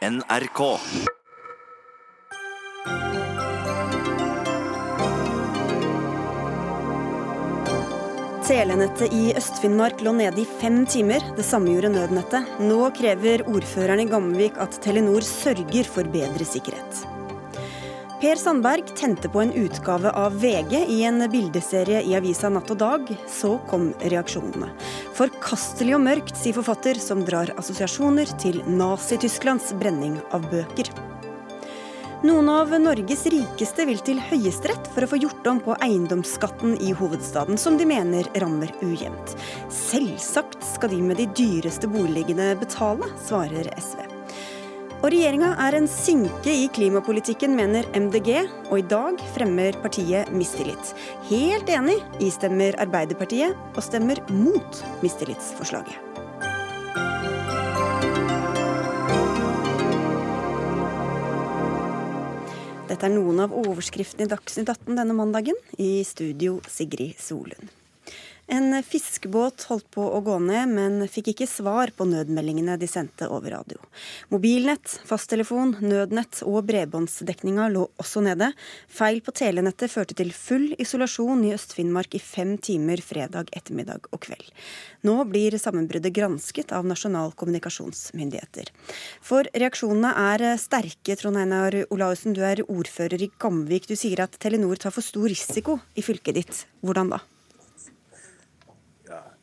NRK. Telenettet i Øst-Finnmark lå nede i fem timer. Det samme gjorde nødnettet. Nå krever ordføreren i Gamvik at Telenor sørger for bedre sikkerhet. Per Sandberg tente på en utgave av VG i en bildeserie i avisa Natt og Dag. Så kom reaksjonene. Forkastelig og mørkt, sier forfatter, som drar assosiasjoner til Nazi-Tysklands brenning av bøker. Noen av Norges rikeste vil til Høyesterett for å få gjort om på eiendomsskatten i hovedstaden, som de mener rammer ujevnt. Selvsagt skal de med de dyreste boligene betale, svarer SV. Og regjeringa er en sinke i klimapolitikken, mener MDG, og i dag fremmer partiet mistillit. Helt enig istemmer Arbeiderpartiet, og stemmer mot mistillitsforslaget. Dette er noen av overskriftene i Dagsnytt 18 denne mandagen. I studio Sigrid Solund. En fiskebåt holdt på å gå ned, men fikk ikke svar på nødmeldingene de sendte over radio. Mobilnett, fasttelefon, nødnett og bredbåndsdekninga lå også nede. Feil på telenettet førte til full isolasjon i Øst-Finnmark i fem timer fredag ettermiddag og kveld. Nå blir sammenbruddet gransket av Nasjonal kommunikasjonsmyndigheter. For reaksjonene er sterke, Trond Einar Olaussen, du er ordfører i Gamvik. Du sier at Telenor tar for stor risiko i fylket ditt. Hvordan da?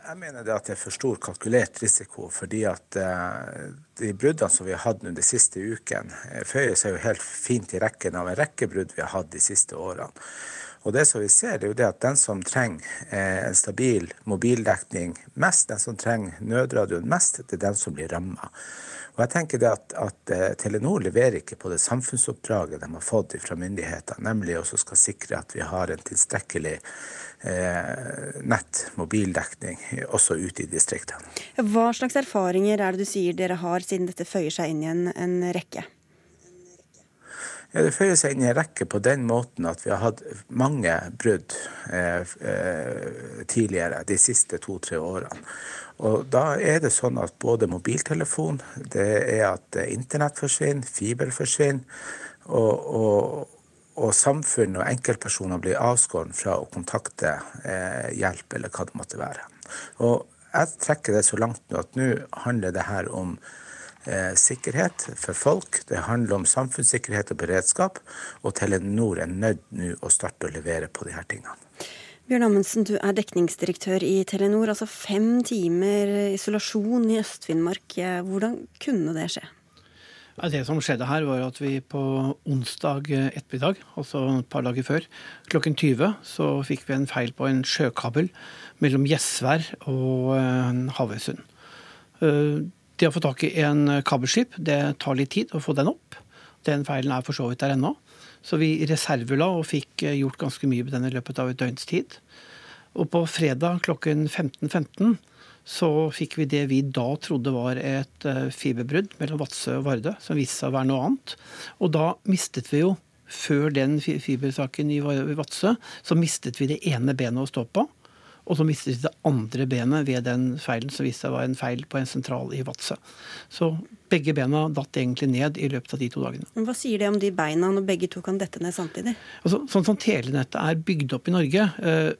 Jeg mener det at det er for stor kalkulert risiko, fordi at uh, de bruddene som vi har hatt de siste ukene, eh, føyer seg jo helt fint i rekken av en rekke brudd vi har hatt de siste årene. Og det som vi ser, er jo det at den som trenger eh, en stabil mobildekning mest, den som trenger nødradioen mest, det er den som blir ramma. Og jeg tenker det at, at uh, Telenor leverer ikke på det samfunnsoppdraget de har fått fra myndighetene, nemlig å skal sikre at vi har en tilstrekkelig Eh, nett, mobildekning, også ute i distriktene. Hva slags erfaringer er det du sier dere har, siden dette føyer seg inn i en, en rekke? Ja, Det føyer seg inn i en rekke på den måten at vi har hatt mange brudd eh, eh, tidligere de siste to-tre årene. Og Da er det sånn at både mobiltelefon, det er at internett forsvinner, fiber forsvinner. og, og og samfunnet og enkeltpersoner blir avskåret fra å kontakte eh, hjelp, eller hva det måtte være. Og jeg trekker det så langt nå at nå handler det her om eh, sikkerhet for folk. Det handler om samfunnssikkerhet og beredskap, og Telenor er nødt nå å starte å levere på disse tingene. Bjørn Amundsen, du er dekningsdirektør i Telenor. Altså fem timer isolasjon i Øst-Finnmark. Hvordan kunne det skje? Det som skjedde her, var at vi på onsdag ettermiddag, altså et par dager før, klokken 20, så fikk vi en feil på en sjøkabel mellom Gjesvær og eh, Havøysund. Det å få tak i en kabelskip, det tar litt tid å få den opp. Den feilen er for så vidt der ennå. Så vi reservela og fikk eh, gjort ganske mye med den i løpet av et døgns tid. Og på fredag klokken 15.15 .15, så fikk vi det vi da trodde var et eh, fiberbrudd mellom Vadsø og Vardø, som viste seg å være noe annet. Og da mistet vi jo, før den fibersaken i Vadsø, så mistet vi det ene benet å stå på. Og så mistet de det andre benet ved den feilen som viste seg var en feil på en sentral i Vadsø. Så begge bena datt egentlig ned i løpet av de to dagene. Men Hva sier det om de beina når begge to kan dette ned samtidig? Altså, sånn som telenettet er bygd opp i Norge, eh,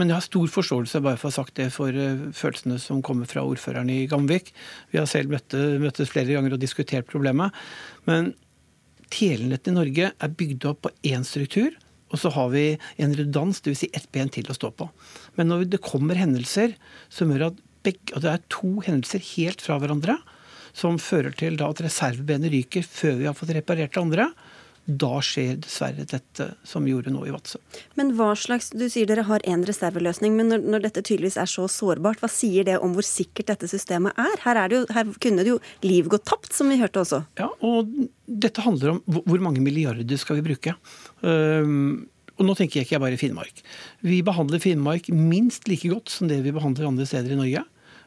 men jeg har stor forståelse bare for å ha sagt det for uh, følelsene som kommer fra ordføreren i Gamvik. Vi har selv møttes flere ganger og diskutert problemet. Men telenettet i Norge er bygd opp på én struktur. Og så har vi en redans, dvs. Si ett ben til å stå på. Men når det kommer hendelser som gjør at, begge, at det er to hendelser helt fra hverandre, som fører til at reservebenet ryker før vi har fått reparert det andre, da skjer dessverre dette som gjorde nå i Vadsø. Men hva slags, Du sier dere har én reserveløsning, men når, når, dette tydeligvis er så sårbart, hva sier det om hvor sikkert dette systemet er? Her, er det jo, her kunne det jo liv gått tapt, som vi hørte også. Ja, og dette handler om hvor mange milliarder skal vi bruke. Um, og nå tenker jeg ikke bare Finnmark. Vi behandler Finnmark minst like godt som det vi behandler andre steder i Norge.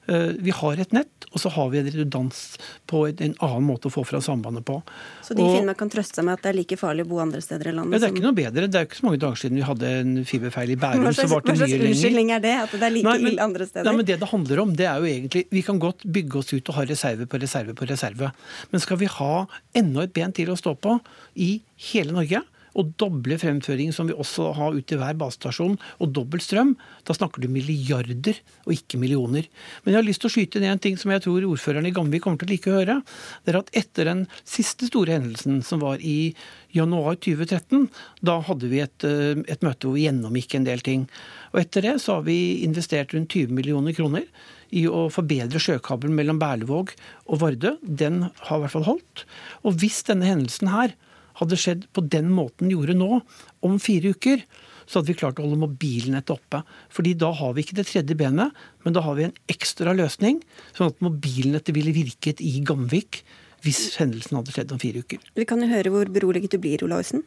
Eh, vi har et nett, og så har vi en redundans på en annen måte å få fra sambandet på. Så de i Finnmark kan trøste seg med at det er like farlig å bo andre steder i landet? Ja, det er ikke noe bedre. Det er ikke så mange dager siden vi hadde en fiberfeil i Bærum. Hva slags, hva slags unnskyldning er det? At det er like ille andre steder? Nei, men Det det handler om, det er jo egentlig Vi kan godt bygge oss ut og ha reserve på reserve på reserve. Men skal vi ha enda et ben til å stå på i hele Norge, og doble fremføring, som vi også har ute i hver basestasjon, og dobbel strøm, da snakker du milliarder og ikke millioner. Men jeg har lyst til å skyte ned en ting som jeg tror ordføreren i Gamvik kommer til å like å høre. Det er at etter den siste store hendelsen, som var i januar 2013, da hadde vi et, eh, et møte hvor vi gjennomgikk en del ting. Og etter det så har vi investert rundt 20 millioner kroner i å forbedre sjøkabelen mellom Berlevåg og Vardø. Den har i hvert fall holdt. Og hvis denne hendelsen her hadde skjedd på den måten den gjorde nå, om fire uker, så hadde vi klart å holde mobilnettet oppe. Fordi da har vi ikke det tredje benet, men da har vi en ekstra løsning, sånn at mobilnettet ville virket i Gamvik hvis hendelsen hadde skjedd om fire uker. Vi kan jo høre hvor beroliget du blir, Olaussen.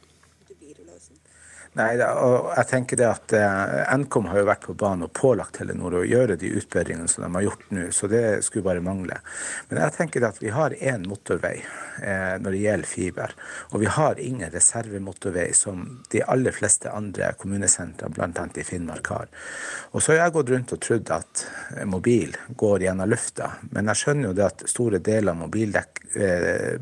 Nei, og jeg tenker det at eh, Nkom har jo vært på banen og pålagt Telenor å gjøre de utbedringene som de har gjort nå, så det skulle bare mangle. Men jeg tenker det at vi har én motorvei eh, når det gjelder fiber, og vi har ingen reservemotorvei som de aller fleste andre kommunesentre, bl.a. i Finnmark, har. Og så har jeg gått rundt og trodd at mobil går gjennom lufta, men jeg skjønner jo det at store deler av mobildekk eh,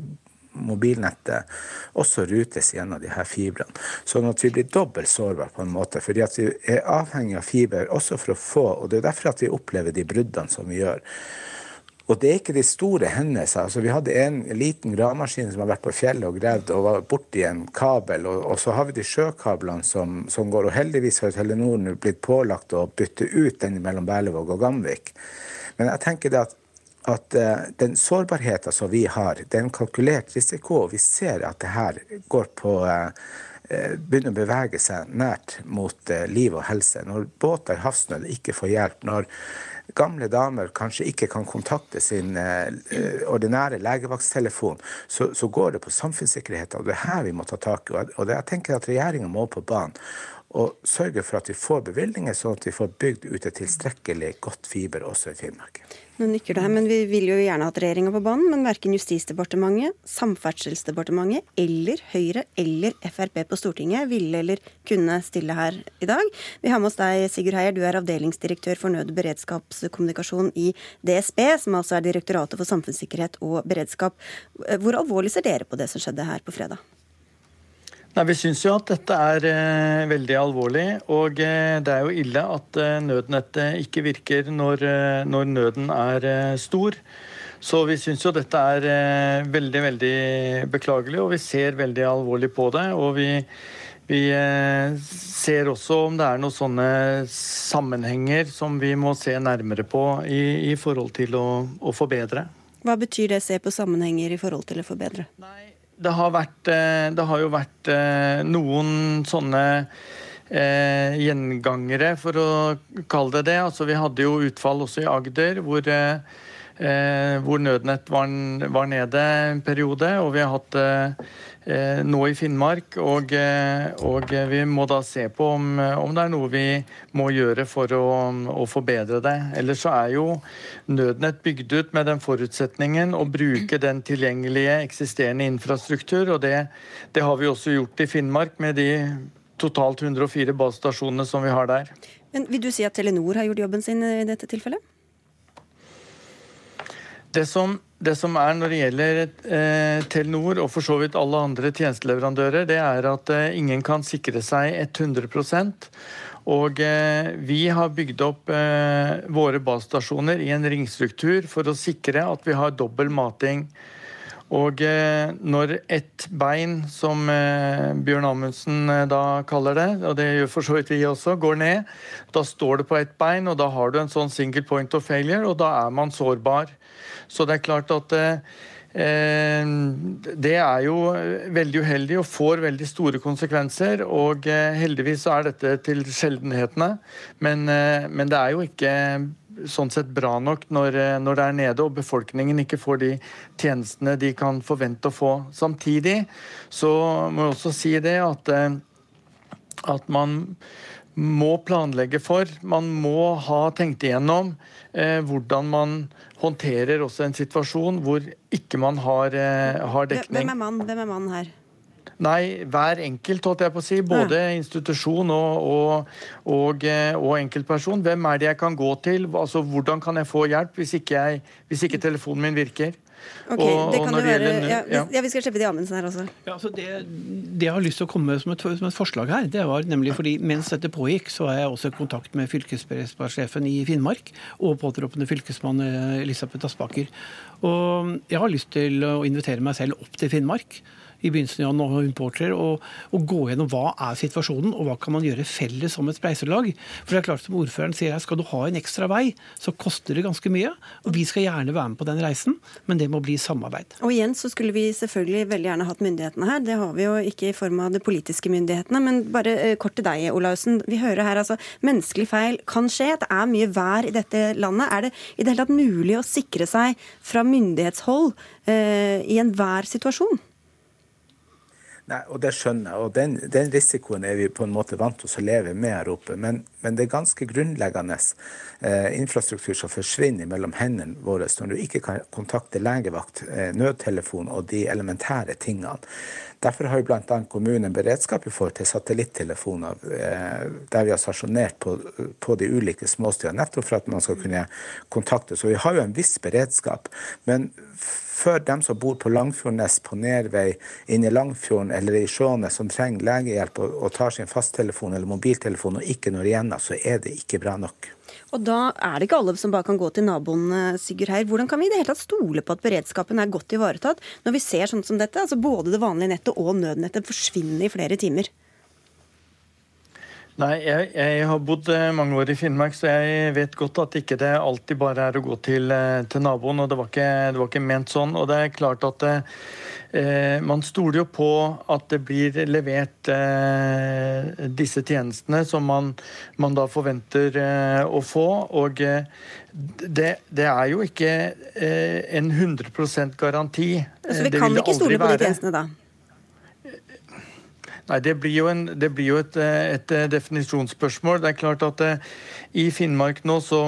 mobilnettet også rutes gjennom de her fibrene. Sånn at vi blir dobbelt sårbare på en måte. fordi at vi er avhengig av fiber også for å få, og det er derfor at vi opplever de bruddene som vi gjør. Og det er ikke de store hendelser. Altså, vi hadde en liten gravemaskin som har vært på fjellet og gravd og var borti en kabel. Og, og, så har vi de sjøkablene som, som går. Og heldigvis har Telenor blitt pålagt å bytte ut den mellom Berlevåg og Gamvik. Men jeg tenker det at at uh, den sårbarheten som vi har, det er en kalkulert risiko. og Vi ser at det her går på uh, begynner å bevege seg nært mot liv og helse. Når båter i havsnød ikke får hjelp, når gamle damer kanskje ikke kan kontakte sin ordinære legevakttelefon, så, så, går det på samfunnssikkerheten. Og det er her vi må ta tak i. Og det, jeg tenker at regjeringa må på banen og sørge for at vi får bevilgninger, sånn at vi får bygd ut et tilstrekkelig godt fiber også i Finnmark. Nå nikker du her, men Vi vil jo gjerne hatt regjeringa på banen, men verken Justisdepartementet, Samferdselsdepartementet eller Høyre eller Frp på Stortinget ville eller kunne stille her i dag. Vi har med oss deg, Sigurd Heier, du er avdelingsdirektør for nød- og beredskapskommunikasjon i DSB, som altså er Direktoratet for samfunnssikkerhet og beredskap. Hvor alvorlig ser dere på det som skjedde her på fredag? Nei, Vi syns jo at dette er eh, veldig alvorlig. Og eh, det er jo ille at eh, nødnettet ikke virker når, eh, når nøden er eh, stor. Så vi syns jo dette er eh, veldig, veldig beklagelig, og vi ser veldig alvorlig på det. Og vi, vi ser også om det er noen sånne sammenhenger som vi må se nærmere på i, i forhold til å, å forbedre. Hva betyr det se på sammenhenger i forhold til å forbedre? Nei, det har, vært, eh, det har jo vært eh, noen sånne eh, gjengangere, for å kalle det det. Altså, vi hadde jo utfall også i Agder, hvor, eh, hvor nødnett var, var, nede en periode. Og vi har hatt eh, nå i Finnmark. Og, eh, og, vi må da se på om, om, det er noe vi må gjøre for å, å forbedre det. Ellers så er jo nødnett bygd ut med den forutsetningen å bruke den tilgjengelige eksisterende infrastruktur. Og det, det har vi også gjort i Finnmark med de totalt 104 basestasjonene som vi har der. Men Vil du si at Telenor har gjort jobben sin i dette tilfellet? Det som, det som, er når det gjelder eh, Telenor og for så vidt alle andre tjenesteleverandører, det er at eh, ingen kan sikre seg 100 og eh, vi har bygd opp eh, våre basestasjoner i en ringstruktur for å sikre at vi har dobbel mating. Og eh, når ett bein, som eh, Bjørn Amundsen da kaller det, og det gjør for så vidt vi også, går ned, da står det på ett bein, og da har du en sånn single point of failure, og da er man sårbar. Så det er klart at eh, det er jo veldig uheldig og får veldig store konsekvenser. Og eh, heldigvis er dette til sjeldenhetene. Men, eh, men det er jo ikke sånn sett bra nok når, når, det er nede og befolkningen ikke får de tjenestene de kan forvente å få. Samtidig så må jeg også si det at, at man må planlegge for. Man må ha tenkt igjennom eh, hvordan man håndterer også en situasjon hvor ikke man har, eh, har dekning. Hvem er mann? Hvem er mann her? Nei, hver enkelt, holdt jeg på å si. Både ja. institusjon og, og, og, eh, og, enkeltperson. Hvem er det jeg kan gå til? Altså, Hvordan kan jeg få hjelp hvis ikke, jeg, hvis ikke telefonen min virker? Ok, og, det kan jo være gjelder, ja, ja. Vi skal slippe de Amundsen her også. Ja, så det, det, jeg har lyst til å komme som et, som et, forslag her, det var nemlig fordi mens dette pågikk, så er jeg også i kontakt med fylkesberedskapssjefen i Finnmark og påtroppende fylkesmann eh, Elisabeth Aspaker. Og jeg har lyst til å invitere meg selv opp til Finnmark i begynnelsen av Jan Porter og, og, gå gjennom hva er situasjonen og hva kan man gjøre felles som et spleiselag. For det er klart som ordføreren sier her, Skal du ha en ekstra vei, så koster det ganske mye. og Vi skal gjerne være med på den reisen, men det må bli samarbeid. Og igjen så skulle vi selvfølgelig veldig gjerne hatt myndighetene her. Det har vi jo ikke i form av de politiske myndighetene. Men bare eh, kort til deg, Olaussen. Vi hører her altså menneskelig feil kan skje. Det er mye vær i dette landet. Er det i det hele tatt mulig å sikre seg fra myndighetshold eh, i enhver situasjon? Nei, og Det skjønner jeg. og den, den, risikoen er vi på en måte vant til å leve med her oppe. Men, men det er ganske grunnleggende eh, infrastruktur som forsvinner mellom hendene våre når du ikke kan kontakte legevakt, eh, nødtelefon og de elementære tingene. Derfor har jo bl.a. kommunen beredskap i forhold til satellittelefoner eh, der vi har stasjonert på, på de ulike småstedene, nettopp for at man skal kunne kontakte. Så vi har jo en viss beredskap. men for dem som bor på Langfjordnes, på Nervei, inne i Langfjorden eller i Skjånes, som trenger legehjelp og, og, tar sin fasttelefon eller mobiltelefon og ikke når igjennom, så er det ikke bra nok. Og da er det ikke alle som bare kan gå til naboen, eh, Sigurd Heier. Hvordan kan vi i det hele tatt stole på at beredskapen er godt ivaretatt, når vi ser sånn som dette? Altså både det vanlige nettet og nødnettet forsvinner i flere timer. Nei, jeg, jeg, har bodd eh, mange år i Finnmark, så jeg vet godt at ikke det alltid bare er å gå til, eh, til naboen. og det var, ikke, det var, ikke, ment sånn. Og det er klart at eh, man stoler jo på at det blir levert eh, disse tjenestene som man, man da forventer eh, å få. Og eh, det, det, er jo ikke en 100% garanti. Så vi kan ikke stole på de tjenestene da? Nei, Det blir jo, en, det blir jo et, et, definisjonsspørsmål. Det er klart at uh, i Finnmark nå så,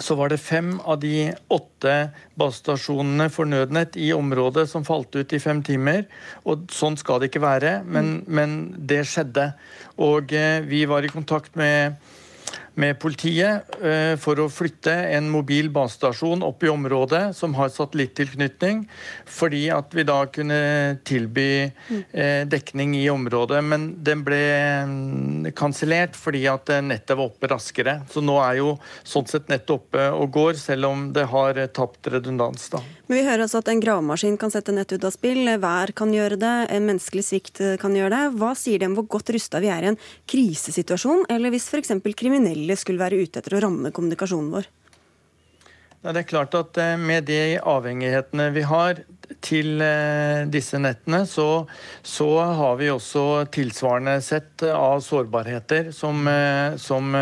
så var det fem av de åtte basestasjonene for nødnett i området som falt ut i fem timer. og Sånn skal det ikke være, men, mm. men det skjedde. Og uh, vi var i kontakt med med politiet eh, for å flytte en mobil basestasjon opp i området som har satellittilknytning, fordi at vi da kunne tilby eh, dekning i området. Men den ble mm, kansellert fordi at nettet var oppe raskere. Så nå er jo sånn sett nettet oppe og går, selv om det har tapt redundans. da. Men vi hører altså at en gravemaskin kan sette nett ut av spill, vær kan gjøre det, en menneskelig svikt kan gjøre det. Hva sier det om hvor godt rusta vi er i en krisesituasjon, eller hvis f.eks. kriminelle skulle være ute etter å ramme kommunikasjonen vår? Det er klart at eh, Med de avhengighetene vi har til eh, disse nettene, så, så har vi også tilsvarende sett av sårbarheter som, eh, som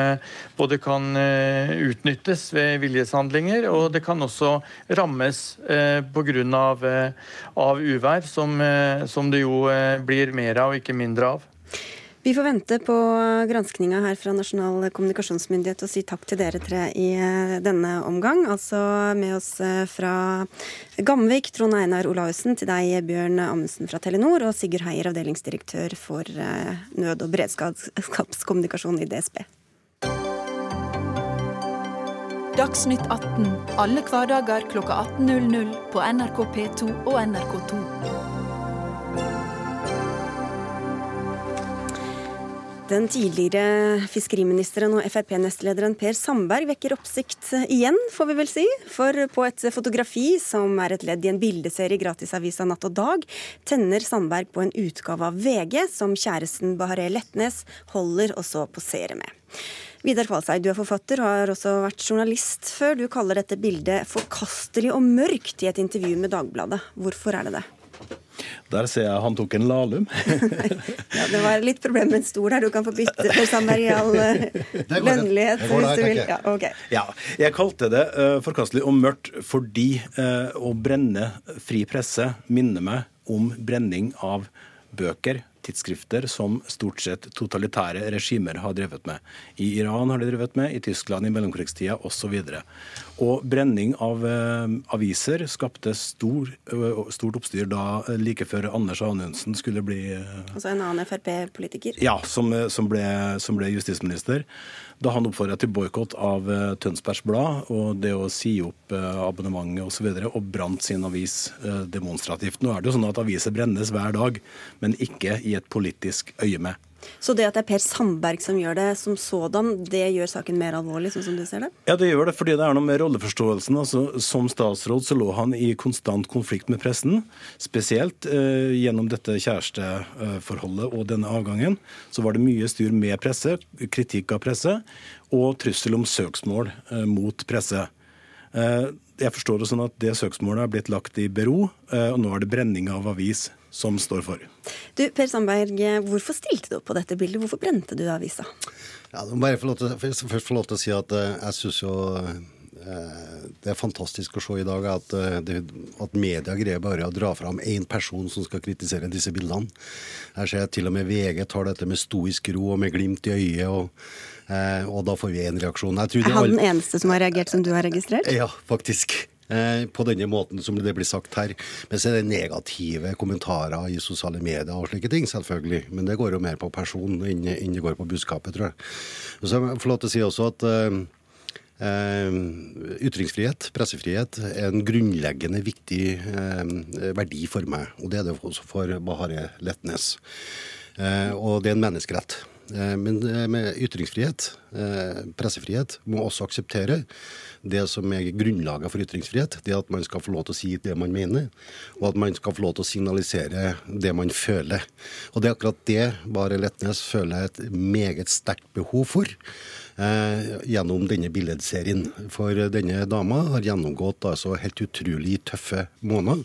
både kan utnyttes ved viljeshandlinger, og det kan også rammes pga. Av, av uvær, som, som det jo blir mer av, ikke mindre av. Vi får vente på granskninga her fra Nasjonal kommunikasjonsmyndighet og si takk til dere tre i eh, denne omgang. Altså med oss eh, fra Gamvik, Trond Einar Olaussen, til deg Bjørn Amundsen fra Telenor, og Sigurd Heier, avdelingsdirektør for eh, nød- og beredskapskommunikasjon i DSB. Dagsnytt 18 alle hverdager klokka 18.00 på NRK P2 og NRK2. Den tidligere fiskeriministeren og Frp-nestlederen Per Sandberg vekker oppsikt igjen, får vi vel si. For på et fotografi som er et ledd i en bildeserie i gratisavisa Natt og Dag, tenner Sandberg på en utgave av VG som kjæresten Bahareh Letnes holder og så poserer med. Vidar Kvalseid, du er forfatter og har også vært journalist før. Du kaller dette bildet forkastelig og mørkt i et intervju med Dagbladet. Hvorfor er det det? Der ser jeg han tok en lalum. ja, det var litt problem med en stol her. Du kan få bytte for Samarial lønnelighet hvis du vil. Ja, okay. ja, jeg kalte det uh, forkastelig og mørkt fordi uh, å brenne fri presse minner meg om brenning av bøker tidsskrifter som stort sett totalitære regimer har drevet med. I Iran har de drevet med, i Tyskland i mellomkrigstida osv. Brenning av eh, aviser skapte stor, uh, stort oppstyr da like før Anders Anundsen skulle bli uh, Altså en annen Frp-politiker? Ja, som, som, ble, som ble justisminister da han oppfordra til boikott av eh, Tønsbergs Blad og det å si opp abonnementet osv. Og, så videre, og brant sin avis demonstrativt. Nå er det jo sånn at aviser brennes hver dag, men ikke i et politisk øyemed. Så det at det er Per Sandberg som gjør det som sådan, det gjør saken mer alvorlig, sånn som du ser det? Ja, det gjør det, fordi det er noe med rolleforståelsen. Altså, som statsråd så lå han i konstant konflikt med pressen. Spesielt eh, gjennom dette kjæresteforholdet og denne avgangen. Så var det mye styr med presse, kritikk av presse, og trussel om søksmål eh, mot presse. Eh, jeg forstår det sånn at det søksmålet er blitt lagt i bero, eh, og nå er det brenning av avis som står for. Du, Per Sandberg, hvorfor stilte du opp på dette bildet? Hvorfor brente du avisa? Ja, bare få lov til, først få lov til å si at eh, jeg syns jo eh, det er fantastisk å se i dag at, eh, det, at media greier bare å dra fram én person som skal kritisere disse bildene. Her ser jeg til og med VG tar dette med stoisk ro og med glimt i øyet. og, og da får vi én reaksjon. er han den eneste som har reagert som du har registrert? Ja, faktisk. Eh, på denne måten som det blir sagt her. Men så er det negative kommentarer i sosiale medier og slike ting, selvfølgelig. Men det går jo mer på person enn det går på budskapet, tror jeg. Så jeg får lov til å si også at Eh, ytringsfrihet, pressefrihet, er en grunnleggende viktig eh, verdi for meg. Og det er det også for Bahareh Letnes. Eh, og det er en menneskerett. Men med ytringsfrihet, pressefrihet, må også akseptere det som er grunnlaget for ytringsfrihet, det at man skal få lov til å si det man mener, og at man skal få lov til å signalisere det man føler. Og det er akkurat det Bare Letnes føler et meget sterkt behov for. Eh, gjennom denne billedserien. For denne dama har gjennomgått altså helt utrolig tøffe måneder.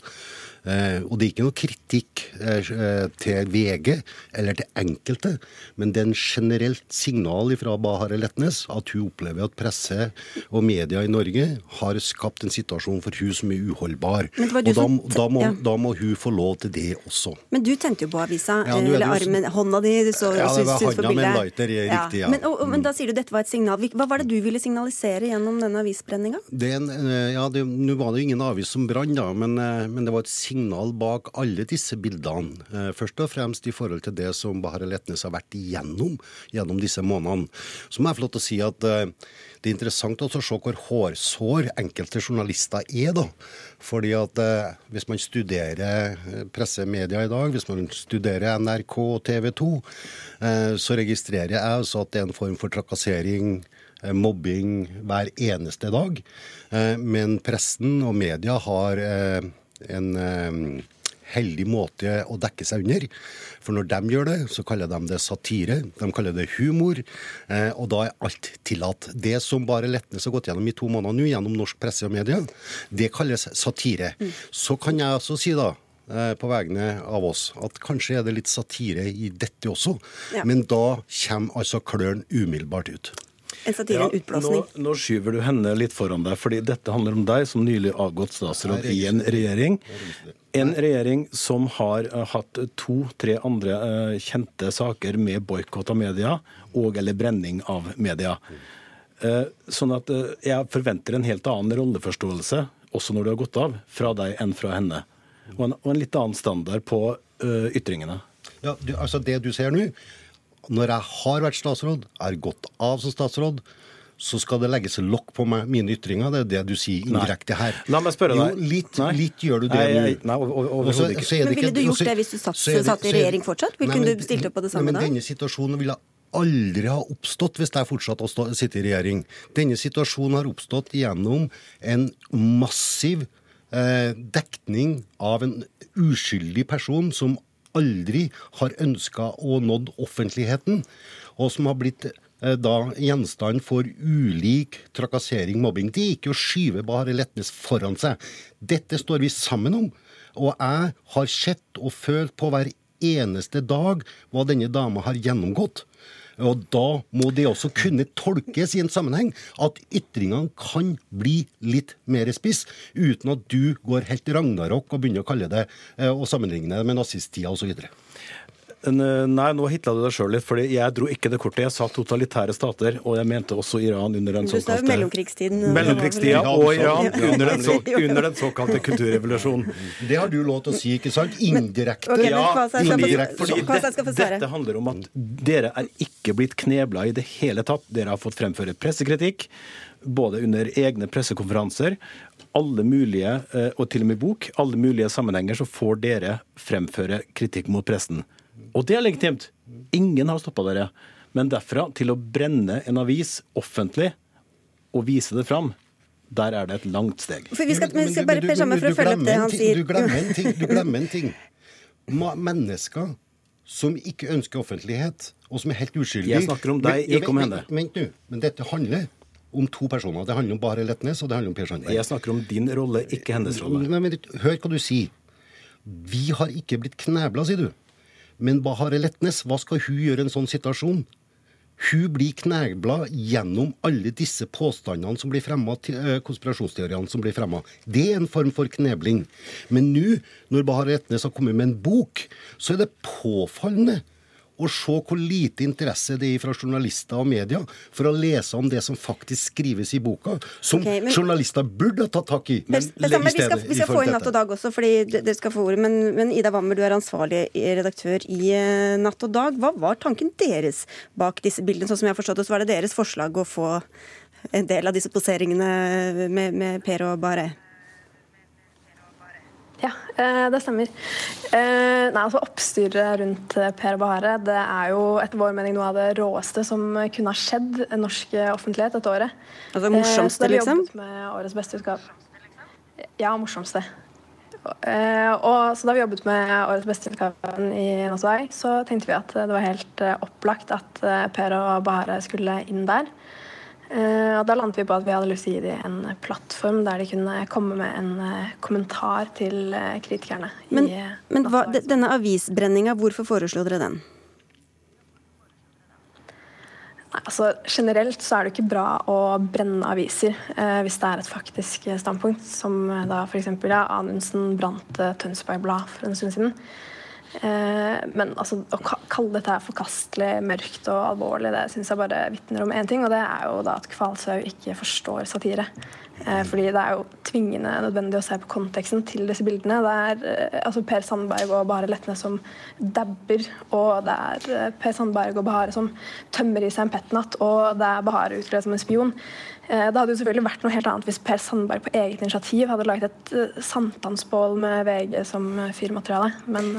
Eh, og det er ikke noe kritikk eh, til VG eller til enkelte, men det er en generelt signal fra Bahareh Letnes at hun opplever at presse og media i Norge har skapt en situasjon for hun som er uholdbar. Og da, som, da, må, ja. da, må, hun få lov til det også. Men du tente jo på avisa, ja, eller armen, hånda di så, Ja, det var hånda med en lighter, ja. riktig. ja. Men, og, men, da sier du dette var et signal. Hva var det du ville signalisere gjennom denne avisbrenninga? Eh, ja, Nå var det jo ingen avis som brant, men, men det var et signal signal bak alle disse bildene. Eh, først og fremst i forhold til det som Bahareh Letnes har vært igjennom gjennom disse månedene. Så må jeg få lov til å si at eh, det er interessant å se hvor hårsår enkelte journalister er. da. Fordi at eh, Hvis man studerer pressemedia i dag, hvis man studerer NRK og TV 2, så registrerer jeg også at det er en form for trakassering mobbing hver eneste dag. Men pressen og media har en eh, heldig måte å dekke seg under. For når de gjør det, så kaller de det satire. De kaller det humor. Eh, og da er alt tillatt. Det som bare Letnes har gått gjennom i to måneder nå, gjennom norsk presse og media, det kalles satire. Mm. Så kan jeg også si, da, eh, på vegne av oss, at kanskje er det litt satire i dette også. Ja. Men da kommer altså klørne umiddelbart ut en satire, ja, en utblåsning. Nå, nå, skyver du henne litt foran deg, fordi dette handler om deg som nylig avgått statsråd i en regjering. En regjering som har uh, hatt to-tre andre uh, kjente saker med boikott av media og eller brenning av media. Uh, sånn at jeg forventer en helt annen rolleforståelse, også når du har gått av, fra deg enn fra henne. Og en, og en litt annen standard på ytringene. Ja, du, altså Det du ser nå når jeg har vært statsråd, er gått av som statsråd, så skal det legges lokk på meg, mine ytringer. Det er det du sier indirekte her. La meg spørre deg. Jo, litt, litt gjør du det nå. Nei. Men ville du gjort det hvis du satt, satt i regjering fortsatt? Vil kunne du stilt opp på det samme nei, Men denne situasjonen ville aldri ha oppstått hvis jeg fortsatte å sitte i regjering. Denne situasjonen har oppstått gjennom en massiv eh, dekning av en uskyldig person som aldri har ønska å nådd offentligheten, og som har blitt eh, da gjenstand for ulik trakassering, mobbing. Det er ikke å skyve bare Letnes foran seg. Dette står vi sammen om. Og jeg har sett og følt på hver eneste dag hva denne dama har gjennomgått. Og da må det også kunne tolkes i en sammenheng at ytringene kan bli litt mer spiss, uten at du går helt ragnarok og begynner å kalle det eh, og sammenligne det med nazisttida osv. Nei, nå hitla du deg sjøl litt. fordi jeg dro ikke det kortet. Jeg sa totalitære stater, og jeg mente også Iran under den såkalte Mellomkrigstiden. Mellomkrigstida og Iran under den, så, under den såkalte kulturrevolusjonen. Det har du lov til å si, ikke sant? Indirekte. Okay, ja, indirekte. Fordi det, dette handler om at dere er ikke blitt knebla i det hele tatt. Dere har fått fremføre pressekritikk, både under egne pressekonferanser alle mulige, eh, og til og med bok, alle mulige sammenhenger så får dere fremføre kritikk mot pressen. Og det er legitimt. Ingen har stoppa dere. Men derfra til å brenne en avis offentlig og vise det fram, der er det et langt steg. For vi skal, men, vi skal bare Per sammen for å følge opp det han sier. Du glemmer en ting. Du glemmer en ting. Mennesker som ikke ønsker offentlighet, og som er helt uskyldige Jeg snakker om deg, ikke om henne. Vent nå. Men dette handler om to personer. Det handler om Bare Letnes, og det handler om Per Sandberg. Jeg snakker om din rolle, ikke hennes rolle. Men, men, hør hva du sier. Vi har ikke blitt knebla, sier du. Men Bahare Letnes, hva skal hun gjøre i en sånn situasjon? Hun blir knebla gjennom alle disse påstandene som blir fremma, eh, konspirasjonsteoriene som blir fremma. Det er en form for knebling. Men nå, når Bahare Letnes har kommet med en bok, så er det påfallende og se hvor lite interesse det er fra journalister og media for å lese om det som faktisk skrives i boka, som okay, men, journalister burde ha tatt tak i. Men, men, vi skal, vi skal få inn Natt og Dag også, fordi dere skal få ordet. Men, men, Ida Wammer, du er ansvarlig redaktør i uh, Natt og Dag. Hva var tanken deres bak disse bildene? Sånn som jeg har forstått det, så var det deres forslag å få en del av disse poseringene med, med Per og Bare? Ja, eh, det stemmer. Eh, nei, altså Oppstyret rundt eh, Per Bahare det er jo etter vår mening noe av det råeste som kunne ha skjedd norsk offentlighet dette året. Altså morsomste, liksom? Med årets beste utgave. Ja, morsomste. Og så Da vi jobbet med årets beste utgave i Nasvai, så tenkte vi at det var helt opplagt at Per og Bahare skulle inn der. Uh, og Da landet vi på at vi hadde lyst til å gi dem en plattform der de kunne komme med en uh, kommentar til uh, kritikerne. Men, men hva, denne avisbrenninga, hvorfor foreslo dere den? Nei, altså Generelt så er det ikke bra å brenne aviser hvis det er et faktisk standpunkt, som da f.eks. Ja, Anundsen brant Tønsberg Blad for en stund siden. Eh, men altså, å kalle dette forkastelig, mørkt og alvorlig, det syns jeg bare vitner om én ting, og det er jo da at Kvalshaug ikke forstår satire. Eh, fordi det er jo tvingende nødvendig å se på konteksten til disse bildene. Det er eh, altså Per Sandberg og Bahare Letne som dabber, og det er Per Sandberg og Bahare som tømmer i seg en petnat, og det er Bahare utkledd som en spion. Eh, det hadde jo selvfølgelig vært noe helt annet hvis Per Sandberg på eget initiativ hadde laget et sankthansbål med VG som fyrmateriale. Men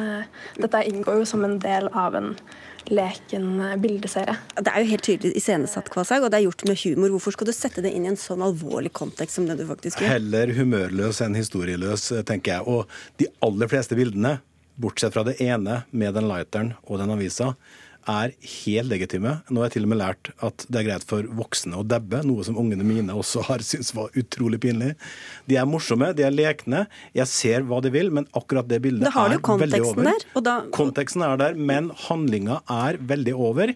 dette inngår jo som en del av en leken bildeserie. Det er jo helt tydelig iscenesatt, Kvasag, og det er gjort med humor. Hvorfor skal du sette det inn i en sånn alvorlig kontekst som det du faktisk gjør? Heller humørløs enn historieløs, tenker jeg. Og de aller fleste bildene, bortsett fra det ene med den lighteren og den avisa, er helt legitime. Nå har jeg til og med lært at det er greit for voksne å dabbe, noe som ungene mine også har syntes var utrolig pinlig. De er morsomme, de er lekne. Jeg ser hva de vil, men akkurat det bildet er veldig over. Der, da... Konteksten er der, men handlinga er veldig over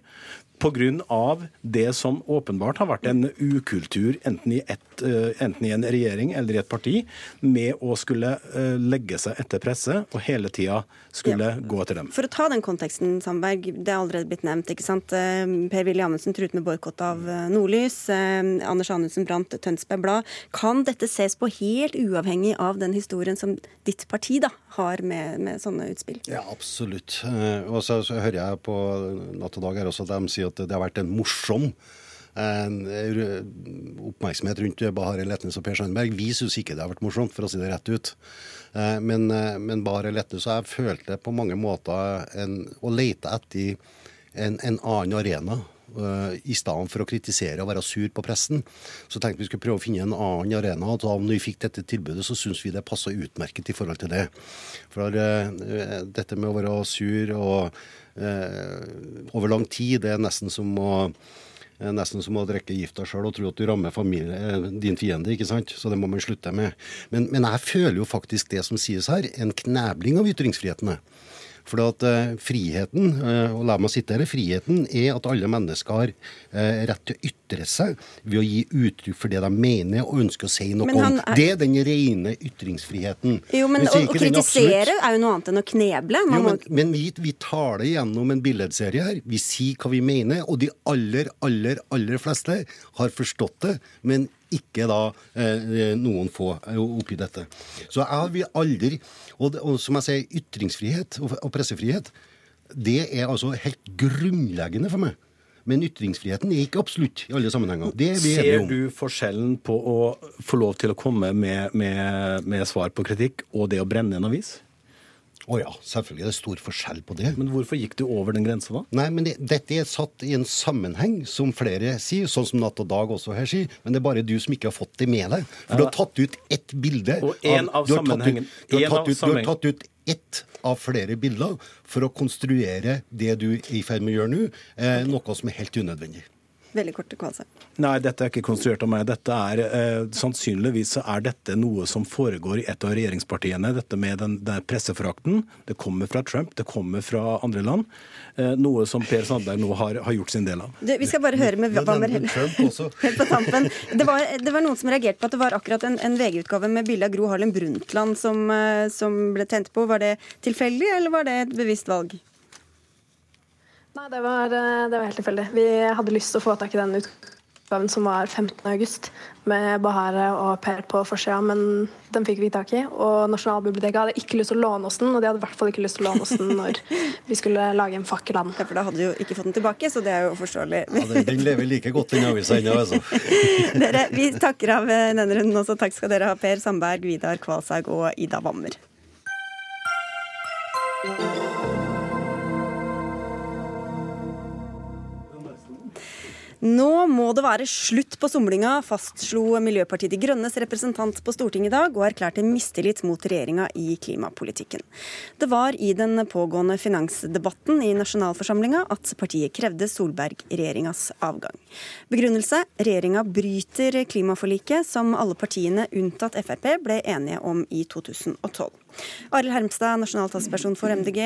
pga. det som åpenbart har vært en ukultur, enten i, et, eh, enten i, en regjering eller i et parti, med å skulle eh, legge seg etter presse og hele tida skulle ja. gå etter dem. For å ta den konteksten, Sandberg, det er allerede blitt nevnt. ikke sant? Eh, Per-Willy Amundsen truet med boikott av Nordlys. Anders Anundsen brant Tønsberg Blad. Kan dette ses på helt uavhengig av den historien som ditt parti da, har med, med sånne utspill? Ja, absolutt. Og så, så hører jeg på Natt og Dag her også at de sier at det har vært en morsom oppmerksomhet rundt Bahareh Letnes og Per Sandberg. Vi syns ikke det har vært morsomt, for å si det rett ut. Eh, men, eh, men Bahareh Letnes og jeg følte på mange måter en, å lete etter en, en annen arena. I stedet for å kritisere og være sur på pressen, så tenkte vi skulle prøve å finne en annen arena. og da vi fikk dette tilbudet, så syns vi det passa utmerket i forhold til det. For uh, dette med å være sur og uh, over lang tid. Det er nesten som å nesten som å drikke gifta sjøl og tro at du rammer familie, eh, din fiende. ikke sant? Så det må man slutte med. Men, men, jeg føler jo faktisk det som sies her, en knebling av ytringsfrihetene. For at uh, friheten, uh, og la meg sitere, friheten er at alle mennesker har uh, rett til å ytre seg ved å gi uttrykk for det de mener og ønsker å si noe om. Er... Det er den rene ytringsfriheten. Jo, men Å kritisere er jo noe annet enn å kneble. Jo, men, må... men vi, vi, tar det gjennom en billedserie her. Vi sier hva vi mener, og de aller, aller, aller fleste har forstått det. men ikke da eh, noen få oppi dette. Så jeg vil aldri og, og, som jeg sier, ytringsfrihet og, og pressefrihet, det er altså helt grunnleggende for meg. Men ytringsfriheten er ikke absolutt i alle sammenhenger. Det er Ser du forskjellen på å få lov til å komme med, med, med svar på kritikk og det å brenne en avis? Å oh ja, selvfølgelig er det stor forskjell på det. Men hvorfor gikk du over den grensa da? Nei, men det, Dette er satt i en sammenheng, som flere sier, sånn som Natt og Dag også her sier. Men det er bare du som ikke har fått det med deg. For ja. du har tatt ut ett bilde. Og en av, av sammenhengen. Du har ut, du har tatt ut ett av flere bilder for å konstruere det du er i ferd med å gjøre nå, eh, noe som er helt unødvendig. Veldig korte kvalse. Nei, dette er ikke konstruert av meg. Dette er, eh, Sannsynligvis er dette noe som foregår i et av regjeringspartiene. Dette med den, den presseforakten. Det kommer fra Trump, det kommer fra andre land. Eh, noe som Per Sandberg nå har, har gjort sin del av. Du, vi skal bare høre med Wammer helt, helt på tampen. Det var, det var, noen som reagerte på at det var akkurat en, en VG-utgave med bilde av Gro Harlem Brundtland som, eh, som ble tent på. Var det tilfeldig, eller var det et bevisst valg? Nei, det var, eh, det var helt tilfeldig. Vi hadde lyst til å få tak i den utgaven som var 15.8, med Bahare og Per på forsida, men den fikk vi tak i. Og Nasjonalbiblioteket hadde ikke lyst til å låne oss den, og de hadde i hvert fall ikke lyst til å låne oss den når vi skulle lage en fakkelland. Ja, for da hadde du jo ikke fått den tilbake, så det er jo forståelig. Ja, Den lever like godt, den avisa ennå, altså. dere, vi takker av eh, denne runden også. Takk skal dere ha, Per Sandberg, Vidar Kvalshaug og Ida Wammer. Nå må det være slutt på somlinga, fastslo Miljøpartiet De Grønnes representant på Stortinget i dag, og erklærte mistillit mot regjeringa i klimapolitikken. Det var i den pågående finansdebatten i nasjonalforsamlinga at partiet krevde Solberg-regjeringas avgang. Begrunnelse regjeringa bryter klimaforliket som alle partiene unntatt Frp ble enige om i 2012. Arild Hermstad, nasjonal talsperson for MDG.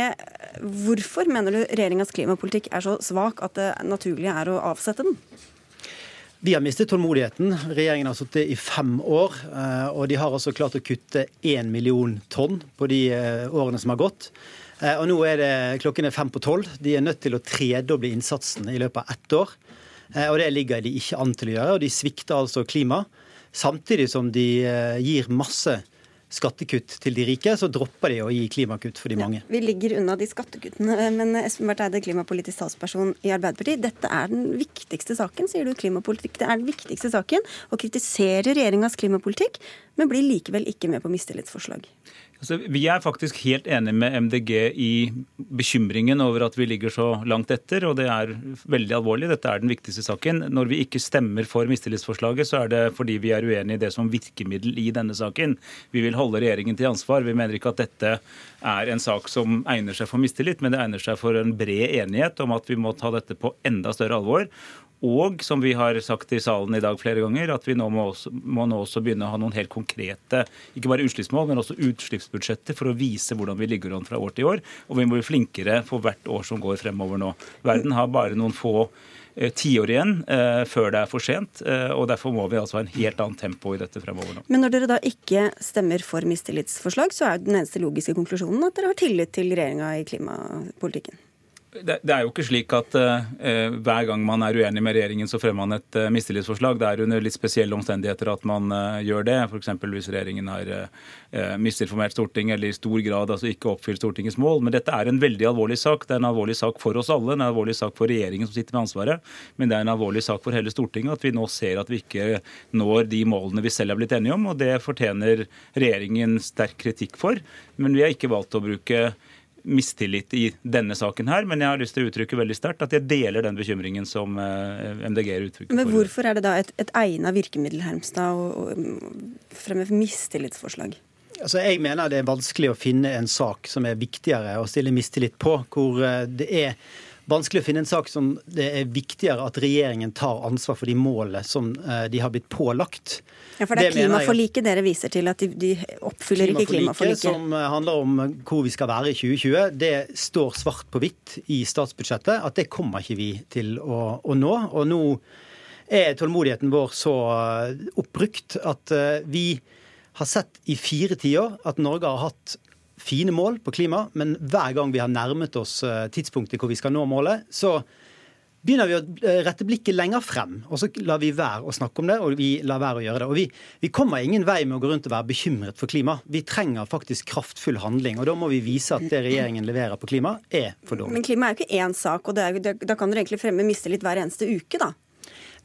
Hvorfor mener du regjeringas klimapolitikk er så svak at det naturlige er å avsette den? Vi har mistet tålmodigheten. Regjeringen har sittet i fem år. Eh, og de har altså klart å kutte én million tonn på de eh, årene som har gått. Eh, og nå er det klokken er fem på tolv. De er nødt til å tredoble innsatsen i løpet av ett år. Og det ligger de ikke an til å gjøre. Og de svikter altså klima. Samtidig som de gir masse skattekutt til de rike, så dropper de å gi klimakutt for de mange. Ja, vi ligger unna de skattekuttene, men Espen Barth Eide, klimapolitisk talsperson i Arbeiderpartiet. Dette er den viktigste saken, sier du, klimapolitikk. Det er den viktigste saken. Å kritisere regjeringas klimapolitikk, men blir likevel ikke med på mistillitsforslag. Altså, vi er faktisk helt enig med MDG i bekymringen over at vi ligger så langt etter, og det er veldig alvorlig. Dette er den viktigste saken. Når vi ikke stemmer for mistillitsforslaget, så er det fordi vi er uenig i det som virkemiddel i denne saken. Vi vil holde regjeringen til ansvar. Vi mener ikke at dette er en sak som egner seg for mistillit, men det egner seg for en bred enighet om at vi må ta dette på enda større alvor. Og som vi har sagt i salen i dag flere ganger, at vi nå må, også, må nå også begynne å ha noen helt konkrete ikke bare utslippsmål, men også utslippsbudsjetter for å vise hvordan vi ligger an fra år til år. Og vi må bli flinkere for hvert år som går fremover nå. Verden har bare noen få eh, tiår igjen eh, før det er for sent. Eh, og Derfor må vi altså ha en helt annet tempo i dette fremover nå. Men når dere da ikke stemmer for mistillitsforslag, så er den eneste logiske konklusjonen at dere har tillit til regjeringa i klimapolitikken? Det, det, er jo ikke slik at uh, hver gang man er uenig med regjeringen, så fremmer man et uh, mistillitsforslag. Det er under litt spesielle omstendigheter at man uh, gjør det. F.eks. hvis regjeringen har uh, misinformert Stortinget eller i stor grad altså ikke oppfylt Stortingets mål. Men dette er en veldig alvorlig sak. Det er en alvorlig sak for oss alle. Det er en alvorlig sak for regjeringen som sitter med ansvaret. Men det er en alvorlig sak for hele Stortinget at vi nå ser at vi ikke når de målene vi selv er blitt enige om. Og det fortjener regjeringen sterk kritikk for. Men vi har ikke valgt å bruke mistillit i denne saken her, men jeg har lyst til å uttrykke veldig sterkt at jeg deler den bekymringen som eh, MDG er uttrykker Men hvorfor er det da et, et egnet virkemiddel Hermstad, å, å fremme mistillitsforslag? Altså, jeg mener det er vanskelig å finne en sak som er viktigere å stille mistillit på, hvor eh, det er vanskelig å finne en sak som det er viktigere at regjeringen tar ansvar for de målene som eh, de har blitt pålagt. Ja, For det er klimaforliket dere viser til at de, de oppfyller ikke klimaforliket? Som eh, handler om hvor vi skal være i 2020, det står svart på hvitt i statsbudsjettet at det kommer ikke vi til å, å nå. Og nå er tålmodigheten vår så oppbrukt at vi har sett i fire tiår at Norge har hatt fine mål på klima, men hver gang vi har nærmet oss eh, tidspunktet hvor vi skal nå målet, så begynner vi å eh, rette blikket lenger frem. Og så lar vi være å snakke om det, og vi lar være å gjøre det. Og vi, vi, kommer ingen vei med å gå rundt og være bekymret for klima. Vi trenger faktisk kraftfull handling. Og da må vi vise at det regjeringen leverer på klima, er for dårlig. Men klima er jo ikke én sak, og er, da kan dere egentlig fremme mistillit hver eneste uke, da?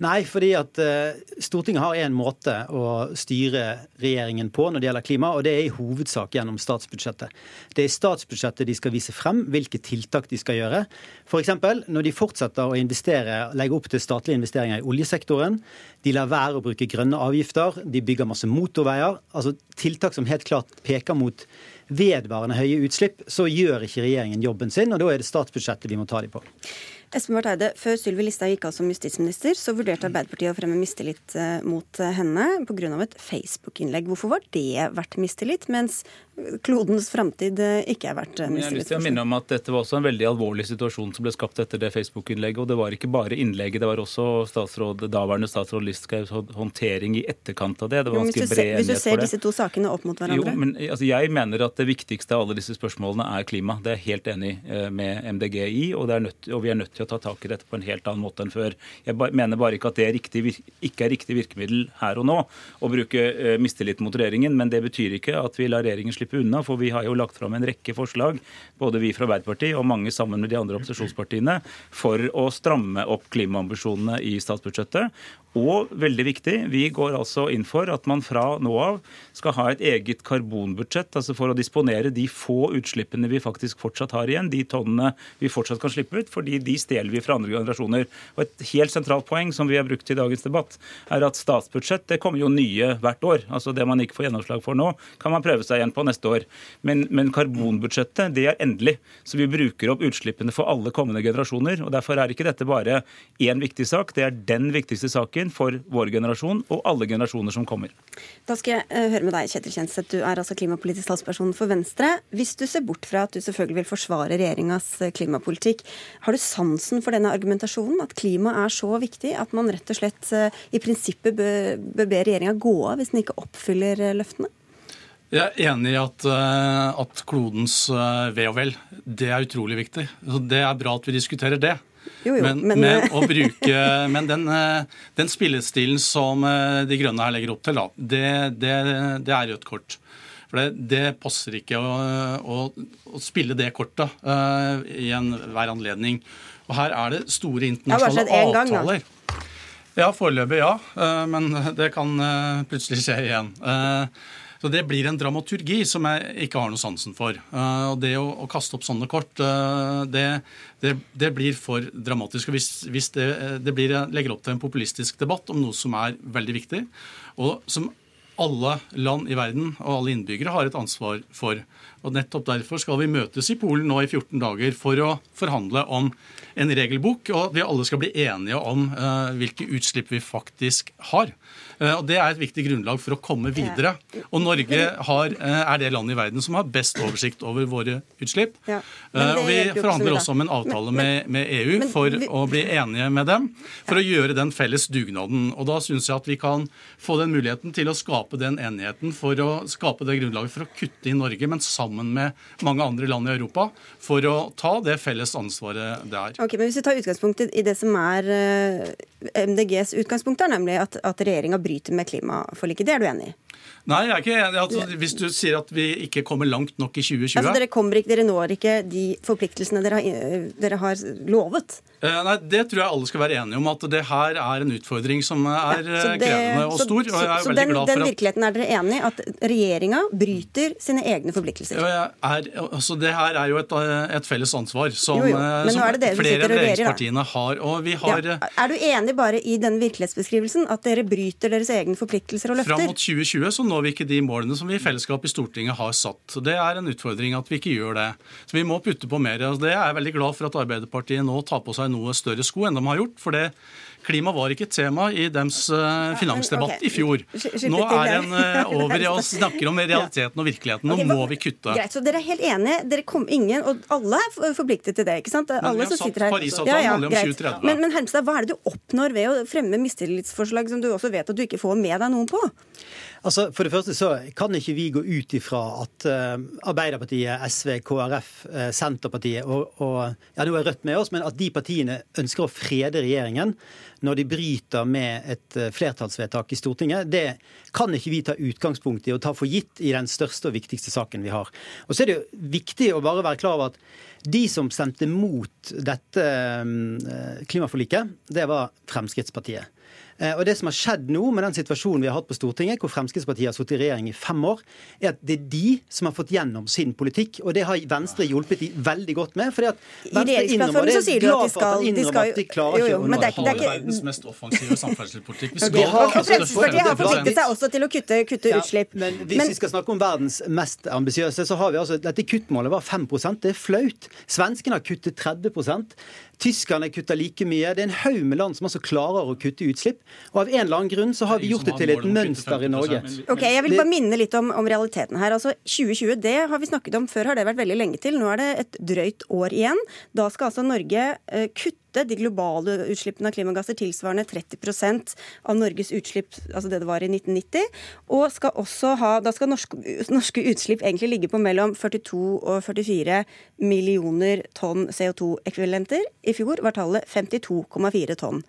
Nei, fordi at uh, Stortinget har en måte å styre regjeringen på når det gjelder klima, og det er i hovedsak gjennom statsbudsjettet. Det er i statsbudsjettet de skal vise frem hvilke tiltak de skal gjøre. F.eks. når de fortsetter å investere, legge opp til statlige investeringer i oljesektoren. De lar være å bruke grønne avgifter. De bygger masse motorveier. Altså tiltak som helt klart peker mot vedvarende høye utslipp, så gjør ikke regjeringen jobben sin, og da er det statsbudsjettet vi må ta dem på. Espen Barth Eide, Før Sylvi Listhaug gikk av som justisminister, så vurderte Arbeiderpartiet å fremme mistillit eh, mot eh, henne pga. et Facebook-innlegg. Hvorfor var det verdt mistillit, mens klodens framtid eh, ikke er verdt mistillit? Jeg har lyst til å minne om at Dette var også en veldig alvorlig situasjon som ble skapt etter det Facebook-innlegget. og Det var ikke bare innlegget, det var også statsråd, daværende statsråd Listhaugs håndtering i etterkant av det. Det var ganske bred enighet for det. Hvis du ser disse to sakene opp mot hverandre? Jo, men altså, Jeg mener at det viktigste av alle disse spørsmålene er klima. Det er jeg helt enig med MDG i, og, nødt, og vi er nødt til å ta tak i dette på en helt annen måte enn før. Jeg mener bare ikke at det er riktig, ikke er riktig virkemiddel her og nå å bruke uh, mistillit mot regjeringen, men det betyr ikke at vi lar regjeringen slippe unna. For vi har jo lagt fram en rekke forslag, både vi fra Arbeiderpartiet og mange sammen med de andre opposisjonspartiene, for å stramme opp klimaambisjonene i statsbudsjettet. Og veldig viktig, vi går altså inn for at man fra nå av skal ha et eget karbonbudsjett, altså for å disponere de få utslippene vi faktisk fortsatt har igjen, de tonnene vi fortsatt kan slippe ut, fordi de stjeler vi fra andre generasjoner. Og Et helt sentralt poeng som vi har brukt i dagens debatt, er at statsbudsjett det kommer jo nye hvert år. Altså Det man ikke får gjennomslag for nå, kan man prøve seg igjen på neste år. Men, men karbonbudsjettet det er endelig. Så vi bruker opp utslippene for alle kommende generasjoner. og Derfor er ikke dette bare én viktig sak, det er den viktigste saken utfordring for vår generasjon og alle generasjoner som kommer. Da skal jeg eh, høre med deg, Kjetil Kjenseth. Du er altså klimapolitisk talsperson for Venstre. Hvis du ser bort fra at du selvfølgelig vil forsvare regjeringas eh, klimapolitikk, har du sansen for denne argumentasjonen? At klima er så viktig at man rett og slett eh, i prinsippet bør, bør be regjeringa gå av hvis den ikke oppfyller løftene? Jeg er enig i at, at klodens ve og vel, det er utrolig viktig. Det er bra at vi diskuterer det. Jo, jo, men, men, men, å bruke, men den, eh, den, spillestilen som eh, De Grønne her legger opp til, da, det, det, det er rødt kort. For det, det passer ikke å, å, å, spille det kortet uh, i enhver anledning. Og her er det store internasjonale avtaler. Gang, ja, foreløpig ja. Uh, men det kan uh, plutselig skje igjen. Uh, så Det blir en dramaturgi som jeg ikke har noe sansen for. Uh, og Det å, å, kaste opp sånne kort, uh, det, det, det, blir for dramatisk. og Hvis, hvis det, det blir, legger opp til en populistisk debatt om noe som er veldig viktig, og som alle land i verden og alle innbyggere har et ansvar for. Og Nettopp derfor skal vi møtes i Polen nå i 14 dager for å forhandle om en regelbok, og at vi alle skal bli enige om uh, hvilke utslipp vi faktisk har. Eh, og Det er et viktig grunnlag for å komme videre. Og Norge har, eh, er det landet i verden som har best oversikt over våre utslipp. Ja. Eh, og Vi forhandler også om en avtale med, med EU for å bli enige med dem, for å gjøre den felles dugnaden. Og Da syns jeg at vi kan få den muligheten til å skape den enigheten for å skape det grunnlaget for å kutte i Norge, men sammen med mange andre land i Europa, for å ta det felles ansvaret det er. Ok, men Hvis vi tar utgangspunktet i det som er MDGs utgangspunkt, er nemlig at, at regjeringa bryter med klimaforliket. Det er du enig i? Nei, jeg er ikke enig. Altså, hvis du sier at vi ikke kommer langt nok i 2020 altså, dere, ikke, dere, når ikke de forpliktelsene dere har, dere har lovet. Eh, nei, Det tror jeg alle skal være enige om, at det her er en utfordring som er Ja, eh, det- krevende og så- stor. og jeg er så veldig den, glad den for at virkeligheten er dere enig i? At regjeringa bryter sine egne forpliktelser? Ja, er, altså det her er jo et, eh, et felles ansvar som, Jo, jo, eh, som er flere av regjeringspartiene har. Og vi har Ja. eh, Er du enig bare i den virkelighetsbeskrivelsen? At dere bryter deres egne forpliktelser og løfter? Fram mot 2020 så når vi ikke de målene som vi i fellesskap i Stortinget har satt. Det er en utfordring at vi ikke gjør det. Så Vi må putte på mer. Det er jeg veldig glad for at Arbeiderpartiet nå tar på seg noe større sko enn de har gjort. for det Klima var ikke et tema i deres eh, finansdebatt i fjor. Nå er en eh, over i å snakke om realiteten og virkeligheten. Nå må vi kutte. Greit, så Dere er helt enige. Dere kom, ingen, og alle er forpliktet til det. ikke sant? Alle vi har satt. Parisavtalen handler om greit. 2030. Men, men Hermstad, hva er det du oppnår ved å fremme mistillitsforslag som du også vet at du ikke får med deg noen på? Altså, For det første så kan ikke vi gå ut ifra at uh, Arbeiderpartiet, SV, KrF, uh, Senterpartiet og, og ja, nå er Rødt med oss, men at de partiene ønsker å frede regjeringen når de bryter med et uh, flertallsvedtak i Stortinget, det kan ikke vi ta utgangspunkt i og ta for gitt i den største og viktigste saken vi har. Og så er det jo viktig å bare være klar over at de som stemte mot dette eh, klimaforliket, det var Fremskrittspartiet. Eh, Og det som har skjedd nå med den situasjonen vi har hatt på Stortinget, hvor Fremskrittspartiet har sittet i regjering i fem år, er at det er de som har fått gjennom sin politikk. Og det har Venstre hjulpet de veldig godt med. fordi at Venstre innrømmer det, så sier de at glad de for at skal- de innrømmer at de klarer jo, jo, ikke å men det er ikke- det er ikke- verdens mest offensive samferdselspolitikk. Fremskrittspartiet har 40%. forpliktet seg også til å kutte, kutte Ja, utslipp. Men hvis vi skal snakke om verdens mest ambisiøse, så har vi altså Dette kuttmålet var 5% Det er flaut. Svenskene har kuttet 30% Tyskerne kutter like mye. Det er en haug med land som altså klarer å kutte utslipp. Og av en eller annen grunn så har vi gjort det til et mønster i Norge. Ok, Jeg vil bare minne litt om, om realiteten her. Altså 2020 det har vi snakket om før, har det vært veldig lenge til. Nå er det et drøyt år igjen. Da skal altså Norge eh, kutte de globale utslippene av klimagasser tilsvarende 30% av Norges utslipp, altså det det var i 1990. Og skal også ha, da skal norske, norske utslipp egentlig ligge på mellom 42 og 44 millioner tonn CO2-ekvivalenter. I fjor var tallet 52,4 tonn.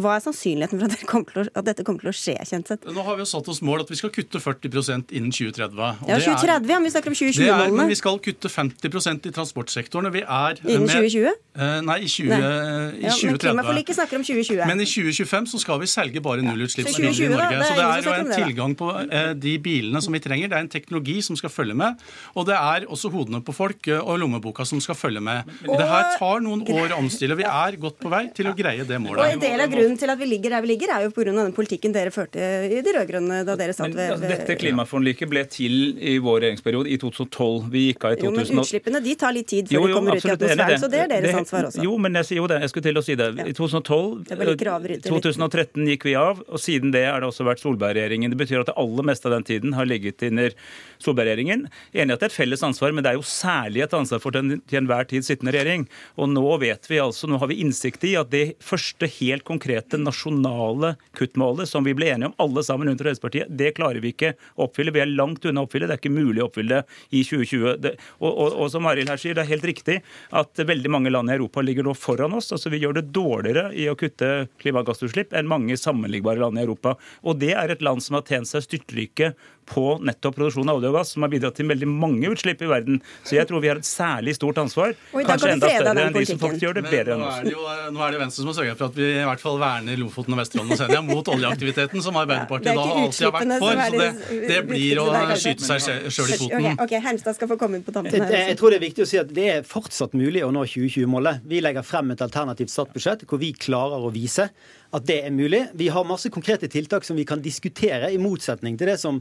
Hva er sannsynligheten for at, kommer til å, at dette kommer til å skje? Kjenseth? Nå har vi jo satt oss mål at vi skal kutte 40% innen 2030. og Ja, det er- 2030, ja, men vi snakker om Det er, men 2020-målene. vi skal kutte 50% i transportsektoren. Vi er Innen med- 2020? Eh, Nei, i, 20, Nei. i Ja, men 2030. klimaforliket snakker om 2020. Men i 2025 så skal vi selge bare nullutslippsbiler 2020 i da, Norge. det er Så det er jo en det, da. tilgang på eh, de bilene som vi trenger. Det er en teknologi som skal følge med. Og det er også hodene på folk eh, og lommeboka som skal følge med. Det her tar noen år å omstille. Vi er godt på vei til å greie det Og en del av grunnen til at vi ligger der vi ligger, er jo pga. den politikken dere førte i de rød-grønne da dere satt ved, ved dette klimaforliket ble til i vår regjeringsperiode i 2012. Vi gikk av i Jo, men utslippene de tar litt tid før Jo, de kommer absolutt ut i atmosfæren, så det er deres ansvar også. Jo, men jeg jo det. Jeg skulle til å si det. I 2012 Jeg bare liker å avbryte litt. 2013 gikk vi av, og siden det har det også vært Solberg-regjeringen. Det betyr at det aller meste av den tiden har ligget under Solberg-regjeringen. Enig at det er et felles ansvar, men det er jo særlig et ansvar for den til enhver tid sittende regjering. Og nå vet vi altså, nå har vi innsikt i at det første helt konkrete nasjonale kuttmålet som vi ble enige om alle sammen rundt Fremskrittspartiet, det klarer vi ikke å oppfylle. Vi er langt unna å oppfylle. Det er ikke mulig å oppfylle det i 2020. Det, og, og, og som Arild her sier, det er helt riktig at veldig mange land i Europa ligger nå foran oss. altså Vi gjør det dårligere i å kutte klimagassutslipp enn mange sammenlignbare land i Europa. Og det er et land som har tjent seg styrtrike på nettopp produksjon av olje og gass, som har bidratt til veldig mange utslipp i verden. Så jeg tror vi har et særlig stort ansvar. Kanskje enda større enn de som faktisk gjør det bedre enn oss. er, det jo, nå er det Venstre som har sørget for at vi i hvert fall verner Lofoten og Vesterålen og Senja mot oljeaktiviteten, som Arbeiderpartiet er da alltid har vært for. er Så det, det blir å skyte seg sjøl i foten. Ok, Helmstad skal få komme inn på tampen her. jeg tror det er viktig å si at det er fortsatt mulig å nå 2020-målet. Vi legger frem et alternativt statsbudsjett hvor vi klarer å vise at det er mulig. Vi har masse konkrete tiltak som vi kan diskutere, i motsetning til det som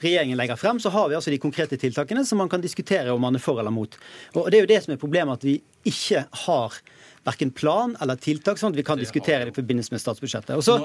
regjeringen legger frem. Så har vi altså de konkrete tiltakene som man kan diskutere om man er for eller mot. Og det er jo det som er problemet, at vi ikke har verken plan eller tiltak, sånn at vi kan diskutere det i forbindelse med statsbudsjettet. Og så,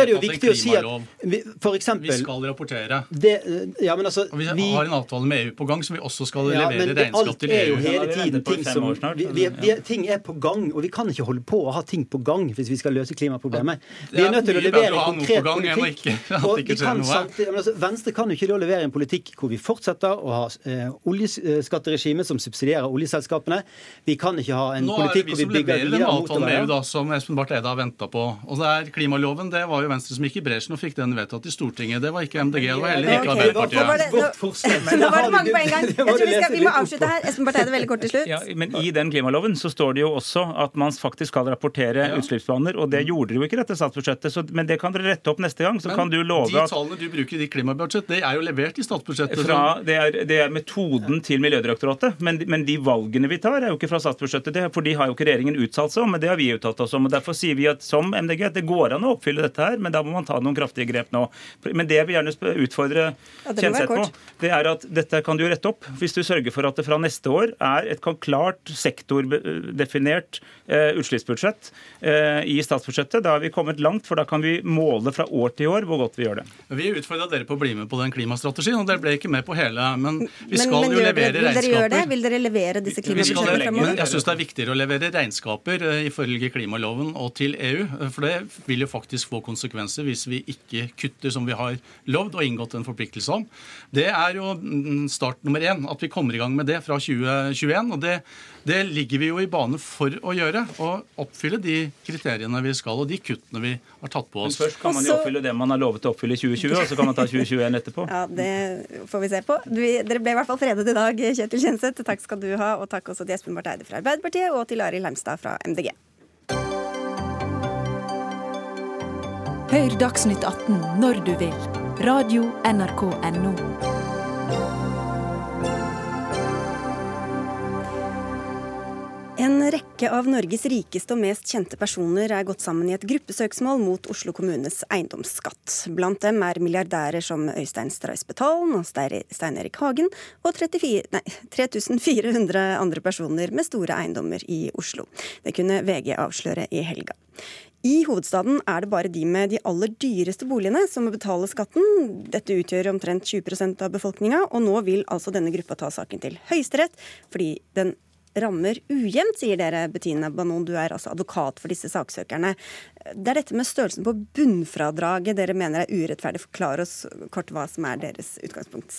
er det jo viktig å si at vi, for Vi skal rapportere. det, Ja, men altså Og vi vi- har en avtale med EU på gang som vi også skal ja, levere men det, regnskap alt til er jo hele tiden ting som år vi, vi, vi, Ting er på gang, og vi kan ikke holde på å ha ting på gang hvis vi skal løse klimaproblemet. Vi er nødt til å levere noe konkret gang politikk. ikke- og vi kan samtidig- men altså, Venstre kan jo ikke da levere en politikk hvor vi fortsetter å ha eh, oljeskatteregime som subsidierer oljeselskapene. Vi kan ikke ha en det politikk hvor vi bygger levere den avtalen med. EU da, som Espen Barth Eide har venta på. Og det er Klimaloven det var jo Venstre som gikk i bresjen og fikk den vedtatt i Stortinget. Det var ikke MDG, det var heller ikke Arbeiderpartiet. det- nå- var det mange på en gang. Jeg tror vi, skal, vi må avslutte her. Espen Barth Eide, veldig kort til slutt. Ja, men I den klimaloven så står det jo også at man faktisk skal rapportere utslippsplaner, og det gjorde dere jo ikke i dette statsbudsjettet. Så, men det kan dere rette opp neste gang. Så kan du love at... de tallene du bruker i ditt klimabudsjett, det er jo levert i statsbudsjettet. fra, det, er, det er metoden til Miljødirektoratet, men, men de valgene vi tar, er jo ikke fra statsbudsjettet. Det, for de har jo ikke regjeringen uttalt seg om, men det har vi uttalt oss om. og Derfor sier vi at som MDG at det går an å oppfylle dette her, men da må man ta noen kraftige grep nå. Men det jeg vil gjerne utfordre Ja, Kjenseth på, det er at dette kan du rette opp hvis du sørger for at det fra neste år er et klart sektordefinert eh, utslippsbudsjett eh, i statsbudsjettet. Da har vi kommet langt, for da kan vi måle fra år til år hvor godt vi gjør det. Vi utfordra dere på å bli med på den klimastrategien, og dere ble ikke med på hele. Men vi skal men jo levere dere, vil dere gjøre det? Vil dere levere disse klimabudsjettene fremover? jeg syns det er viktigere å levere regnskaper eh, ifølge klimaloven og til EU. eh, For det vil jo faktisk få konsekvenser hvis vi ikke kutter som vi har lovd og inngått en forpliktelse om. Det er jo mm, start nummer én, at vi kommer i gang med det fra 2021. Og det, det ligger vi jo i bane for å gjøre. Å oppfylle de kriteriene vi skal, og de kuttene vi har tatt på Men oss. først kan man jo oppfylle det man har lovet å oppfylle i 2020, og så kan man ta 2021 etterpå. Ja, det får vi se på. Du, dere ble i hvert fall fredet i dag, Kjetil Kjenseth. Takk skal du ha. Og takk også til Espen Barth Eide fra Arbeiderpartiet og til Arild Heimstad fra MDG. Hør Dagsnytt 18 når du vil. Radio NRK Radio.nrk.no. En rekke av Norges rikeste og mest kjente personer er gått sammen i et gruppesøksmål mot Oslo kommunes eiendomsskatt. Blant dem er milliardærer som Øystein Stray Betalen og Stein Erik Hagen, og 34, nei, 3400 andre personer med store eiendommer i Oslo. Det kunne VG avsløre i helga. I hovedstaden er det bare de med de aller dyreste boligene som må betale skatten. Dette utgjør omtrent 20% av befolkninga, og nå vil altså denne gruppa ta saken til Høyesterett, fordi den rammer ujevnt, sier dere, Bettina Banon. Du er altså advokat for disse saksøkerne. Det er dette med størrelsen på bunnfradraget dere mener er urettferdig. Forklar oss kort hva som er deres utgangspunkt.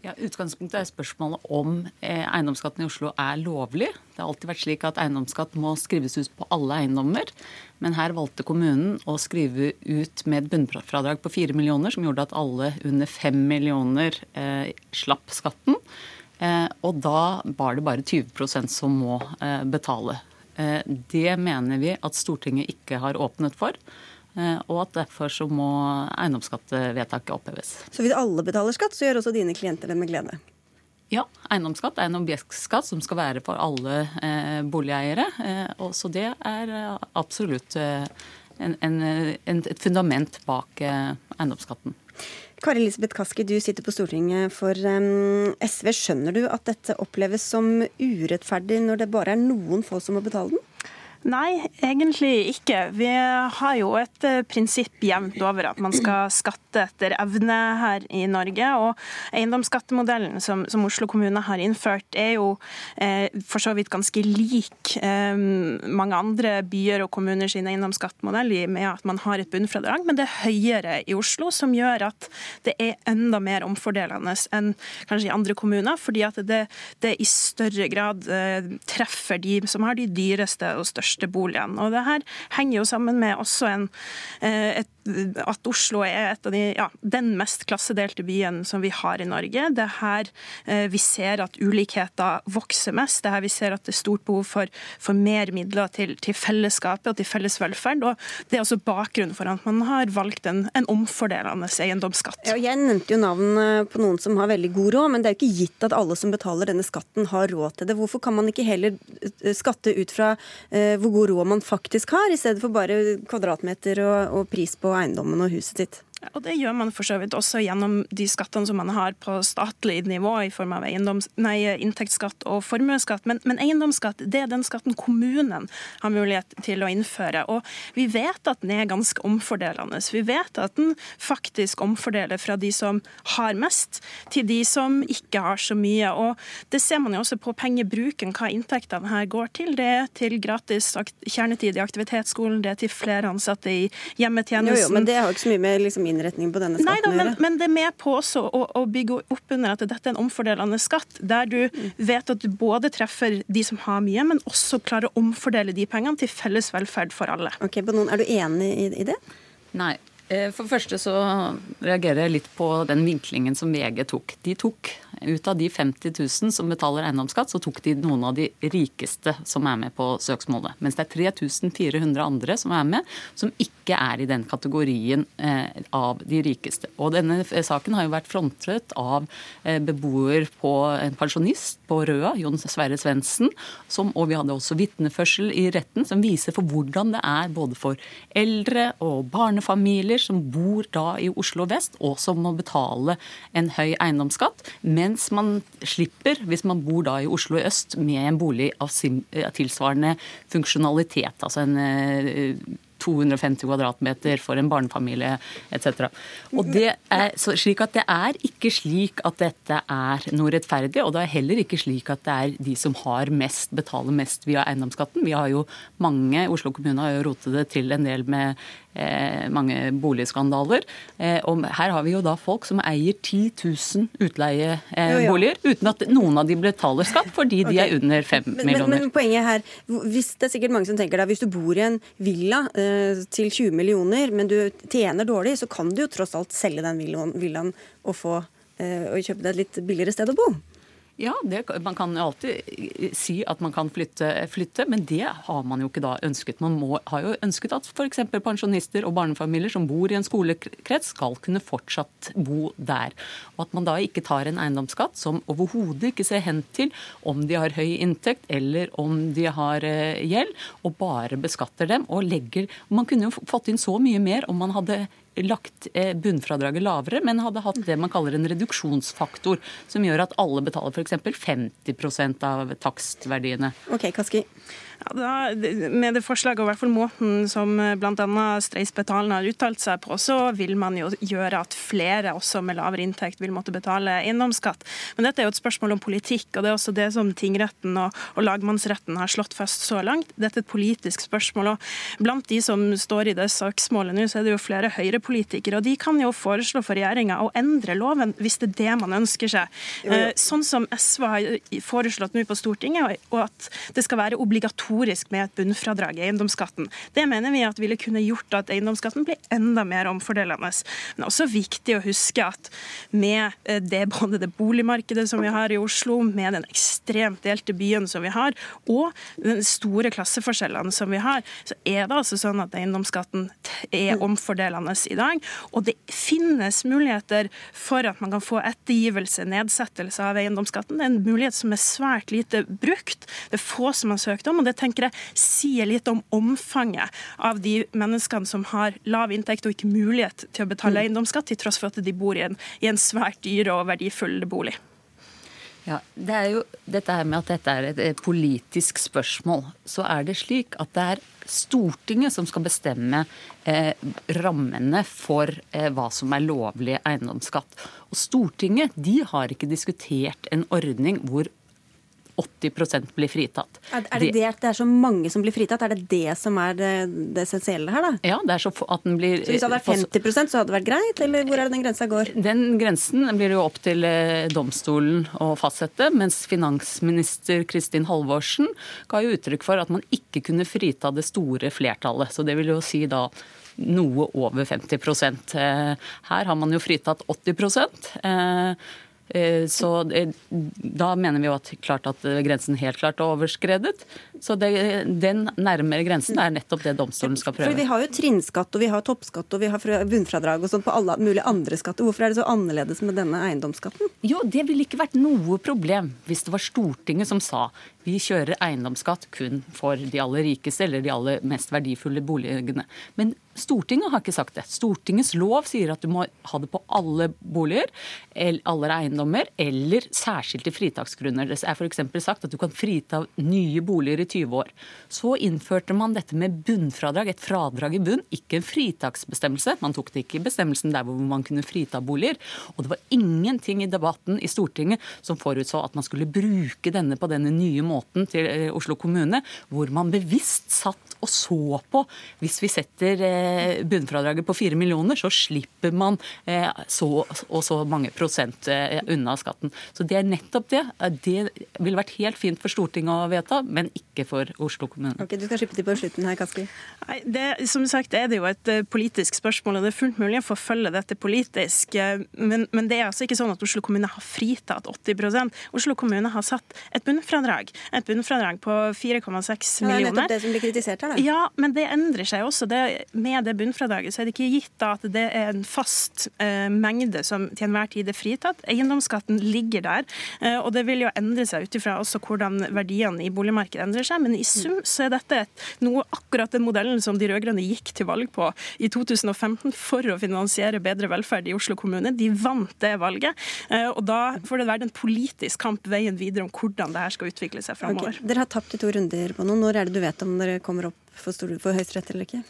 Ja, Utgangspunktet er spørsmålet om eh, eiendomsskatten i Oslo er lovlig. Det har alltid vært slik at eiendomsskatt må skrives ut på alle eiendommer. Men her valgte kommunen å skrive ut med et bunnfradrag på 4 millioner, som gjorde at alle under 5 millioner eh, slapp skatten. Eh, og da var det bare 20% som må eh, betale. Eh, det mener vi at Stortinget ikke har åpnet for. Og at derfor så må eiendomsskattevedtaket oppheves. Så hvis alle betaler skatt, så gjør også dine klienter det med glede. Ja, eiendomsskatt er en objektskatt som skal være for alle eh, boligeiere. Eh, så det er absolutt eh, en, en, en, et fundament bak eiendomsskatten. Kari Elisabeth Kaski, du sitter på Stortinget for SV. Skjønner du at dette oppleves som urettferdig når det bare er noen få som må betale den? Nei, egentlig ikke. Vi har jo et eh, prinsipp jevnt over at man skal skatte etter evne her i Norge. Og eiendomsskattemodellen som, som Oslo kommune har innført, er jo eh, for så vidt ganske lik eh, mange andre byer og kommuner sin eiendomsskattemodell i- med at man har et bunnfradrag, men det er høyere i Oslo, som gjør at det er enda mer omfordelende enn kanskje i andre kommuner, fordi at det, det i større grad eh, treffer de som har de dyreste og største boligene. Og det her henger jo sammen med også en, eh, et, at Oslo er et av de, ja, den mest klassedelte byen som vi har i Norge. Det er her eh, vi ser at ulikheter vokser mest. Det er her vi ser at det er stort behov for, for mer midler til, til fellesskapet og til felles velferd. Og det er også bakgrunnen for at man har valgt en, en omfordelende eiendomsskatt. Jeg nevnte jo navn eh, på noen som har veldig god råd, men det er jo ikke gitt at alle som betaler denne skatten, har råd til det. Hvorfor kan man ikke heller eh, skatte ut fra hvor god råd man faktisk har, i stedet for bare kvadratmeter og, og pris på eiendommen og huset sitt? Og Det gjør man for så vidt også gjennom de skattene som man har på statlig nivå i form av nei, inntektsskatt og formuesskatt. Men, men eiendomsskatt det er den skatten kommunen har mulighet til å innføre. Og vi vet at den er ganske omfordelende. Vi vet at den faktisk omfordeler fra de som har mest, til de som ikke har så mye. Og Det ser man jo også på pengebruken, hva inntektene her går til. Det er til gratis kjernetid i aktivitetsskolen, det er til flere ansatte i hjemmetjenesten. jo, jo, men det har ikke så mye med liksom, innretningen på denne Nei skatten da, men, men det er med på også å, å bygge opp under at dette er en omfordelende skatt, der du vet at du både treffer de som har mye, men også klarer å omfordele de pengene til felles velferd for alle. Ok, på Er du enig i, i det? Nei. Eh, For det første så reagerer jeg litt på den vinklingen som VG tok. De tok ut av de 50 000 som betaler eiendomsskatt, så tok de noen av de rikeste som er med på søksmålet. Mens det er 3400 andre som er med, som ikke er i den kategorien eh, av de rikeste. Og denne saken har jo vært frontet av eh, beboer på en pensjonist på Røa, Jon Sverre Svendsen, og vi hadde også vitneførsel i retten som viser for hvordan det er både for eldre og barnefamilier som bor da i Oslo vest, og som må betale en høy eiendomsskatt, mens man slipper, hvis man bor da i Oslo øst med en bolig av eh, tilsvarende funksjonalitet, altså en eh, 250 kvadratmeter for en barnefamilie etc. Og det er, slik at det er ikke slik at dette er noe rettferdig, og det er heller ikke slik at det er de som har mest, betaler mest via eiendomsskatten. Vi har jo mange, Oslo kommune har jo rotet det til en del med eh, mange boligskandaler. Eh, og her har vi jo da folk som eier 10 000 utleieboliger, eh, uten at noen av de betaler skatt fordi de er under 5 Men, men, millioner. men poenget her, hvis det er sikkert mange som tenker da, hvis du bor i en villa eh, til 20 millioner, men du tjener dårlig, så kan du jo tross alt selge den villaen og, få, eh, og kjøpe deg et litt billigere sted å bo. Ja, det, man kan alltid si at man kan flytte, flytte, men det har man jo ikke da ønsket. Man må, har jo ønsket at f.eks. pensjonister og barnefamilier som bor i en skolekrets, skal kunne fortsatt bo der. Og at man da ikke tar en eiendomsskatt som overhodet ikke ser hen til om de har høy inntekt eller om de har eh, gjeld, og bare beskatter dem og legger Man kunne jo fått inn så mye mer om man hadde lagt eh, bunnfradraget lavere, men hadde hatt det man kaller en reduksjonsfaktor, som gjør at alle betaler f.eks. 50% av takstverdiene. Ok, Kaski. Ja, da, med det forslaget og i hvert fall måten som bl.a. Streisbetalen har uttalt seg på, så vil man jo gjøre at flere også med lavere inntekt vil måtte betale eiendomsskatt. Men dette er jo et spørsmål om politikk, og det er også det som tingretten og, og lagmannsretten har slått fast så langt. Dette er et politisk spørsmål. og Blant de som står i det saksmålet nå, så er det jo flere høyrepolitikere, og de kan jo foreslå for regjeringa å endre loven hvis det er det man ønsker seg. Eh, Sånn som SV har foreslått nå på Stortinget, og at det skal være obligatorisk med et bunnfradrag i eiendomsskatten. Det mener vi at ville kunne gjort at eiendomsskatten blir enda mer omfordelende. Men det er også viktig å huske at med eh, det, både det boligmarkedet som vi har i Oslo, med den ekstremt delte byen som vi har, og den store klasseforskjellene som vi har, så er det altså sånn at eiendomsskatten er omfordelende i dag. Og det finnes muligheter for at man kan få ettergivelse, nedsettelse av eiendomsskatten. Det er en mulighet som er svært lite brukt. Det er få som har søkt om, og det tenker jeg sier litt om omfanget av de menneskene som har lav inntekt og ikke mulighet til å betale eiendomsskatt, til tross for at de bor i en, i en svært dyr og verdifull bolig. Ja, det er jo dette her med at dette er et, et politisk spørsmål. Så er det slik at det er Stortinget som skal bestemme eh, rammene for eh, hva som er lovlig eiendomsskatt. Og Stortinget de har ikke diskutert en ordning hvor 80 blir fritatt. Er, er det det at det er så mange som blir fritatt? Er det det som er det, det essensielle her, da? Ja, det er så at den blir Så hvis det hadde vært 50% så hadde det vært greit, eller hvor er det den grensa går? Den grensen blir jo opp til eh, domstolen å fastsette, mens finansminister Kristin Halvorsen ga jo uttrykk for at man ikke kunne frita det store flertallet. Så det vil jo si da noe over 50 Eh, Her har man jo fritatt 80 eh, eh, så da mener vi jo at klart at eh, grensen helt klart er overskredet. Så det, den nærmere grensen er nettopp det domstolen skal prøve. For Vi har jo trinnskatt og vi har toppskatt og vi har bunnfradrag og sånt på alle mulige andre skatter. Hvorfor er det så annerledes med denne eiendomsskatten? Jo, det ville ikke vært noe problem hvis det var Stortinget som sa vi kjører eiendomsskatt kun for de aller rikeste eller de aller mest verdifulle boligene. Men Stortinget har ikke sagt det. Stortingets lov sier at du må ha det på alle boliger, alle eiendommer, eller særskilte fritaksgrunner. Det er f.eks. sagt at du kan frita nye boliger i 20 år. Så innførte man dette med bunnfradrag, et fradrag i bunn, ikke en fritaksbestemmelse. Man tok det ikke i bestemmelsen der hvor man kunne frita boliger. Og det var ingenting i debatten i Stortinget som forutså at man skulle bruke denne på denne nye måten til eh, Oslo kommune, hvor man bevisst satt og så på hvis vi setter eh, bunnfradraget på fire millioner, så slipper man eh, så og så mange prosent eh, unna skatten. Så det er nettopp det. Det ville vært helt fint for Stortinget å vedta, men ikke for Oslo kommune. Ok, Du skal slippe til på slutten her, Kaski. Nei, det, som sagt er det jo et politisk spørsmål, og det er fullt mulig å forfølge dette politisk. Men, men det er altså ikke sånn at Oslo kommune har fritatt 80 Oslo kommune har satt et bunnfradrag. Et bunnfradrag på 4,6 millioner. Ja, det er nettopp det som blir kritisert her, da. Ja, men det endrer seg også. Det, med det bunnfradraget så er det ikke gitt da at det er en fast eh, mengde som til enhver tid er fritatt. Eiendomsskatten ligger der, eh, og det vil jo endre seg ut ifra også hvordan verdiene i boligmarkedet endrer seg. Men i sum så er dette et, noe akkurat den modellen som de rød-grønne gikk til valg på i 2015 for å finansiere bedre velferd i Oslo kommune. De vant det valget, eh, og da får det være en politisk kamp veien videre om hvordan det her skal utvikle seg framover. Okay. Dere har tapt i to runder på noe. Når er det du vet om dere kommer opp for, for Høyesterett eller ikke?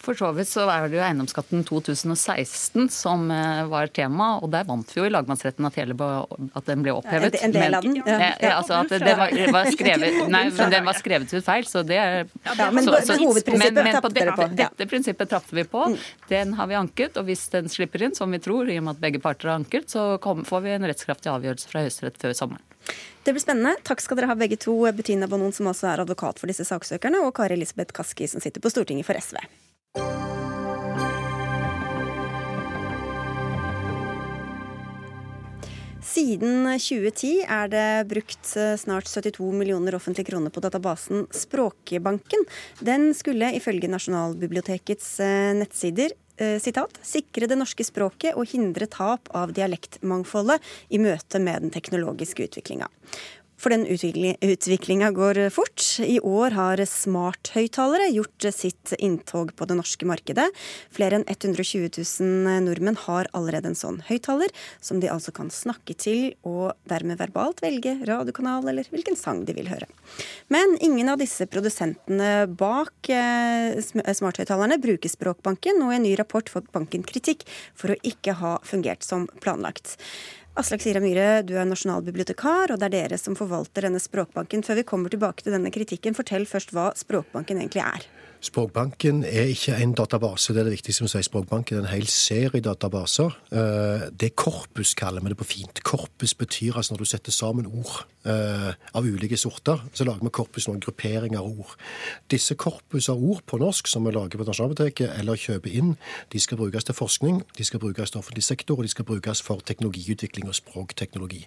For så vidt så var det jo eiendomsskatten 2016 som eh, var tema, og der vant vi jo i lagmannsretten at, hele, at den ble opphevet. En del av den? Ja. Ja, ja, altså at det var, var skrevet, nei, men den var skrevet ut feil, så det er ja, Men, så, så, men, men på, det, på dette prinsippet trappet vi på. Mm. Den har vi anket, og hvis den slipper inn, som vi tror, i og med at begge parter har anket, så kom, får vi en rettskraftig avgjørelse fra Høyesterett før sommeren. Det blir spennende. Takk skal dere ha begge to, Bettina Bonon, som også er advokat for disse saksøkerne, og Kari Elisabeth Kaski, som sitter på Stortinget for SV. Siden 2010 er det brukt eh, snart 72 millioner offentlige kroner på databasen Språkbanken. Den skulle ifølge Nasjonalbibliotekets eh, nettsider eh, sitat, sikre det norske språket og hindre tap av dialektmangfoldet i møte med den teknologiske utviklinga. For den utviklinga går fort. I år har smarthøyttalere gjort sitt inntog på det norske markedet. Flere enn 120 000 nordmenn har allerede en sånn høyttaler, som de altså kan snakke til og dermed verbalt velge radiokanal eller hvilken sang de vil høre. Men ingen av disse produsentene bak eh, smarthøyttalerne bruker Språkbanken, og i en ny rapport får banken kritikk for å ikke ha fungert som planlagt. Aslak Sira Myhre, du er nasjonalbibliotekar, og det er dere som forvalter denne språkbanken. Før vi kommer tilbake til denne kritikken, fortell først hva språkbanken egentlig er. Språkbanken er ikke en database, det er det viktigste å si. Språkbanken er en hel serie databaser. Eh, det korpus, kaller vi det på fint. Korpus betyr altså når du setter sammen ord eh, av ulike sorter, så lager vi korpus noen grupperinger av ord. Disse korpus av ord på norsk som vi lager på Nasjonalbiblioteket eller kjøper inn, de skal brukes til forskning, de skal brukes til offentlig sektor, og de skal brukes for teknologiutvikling og språkteknologi.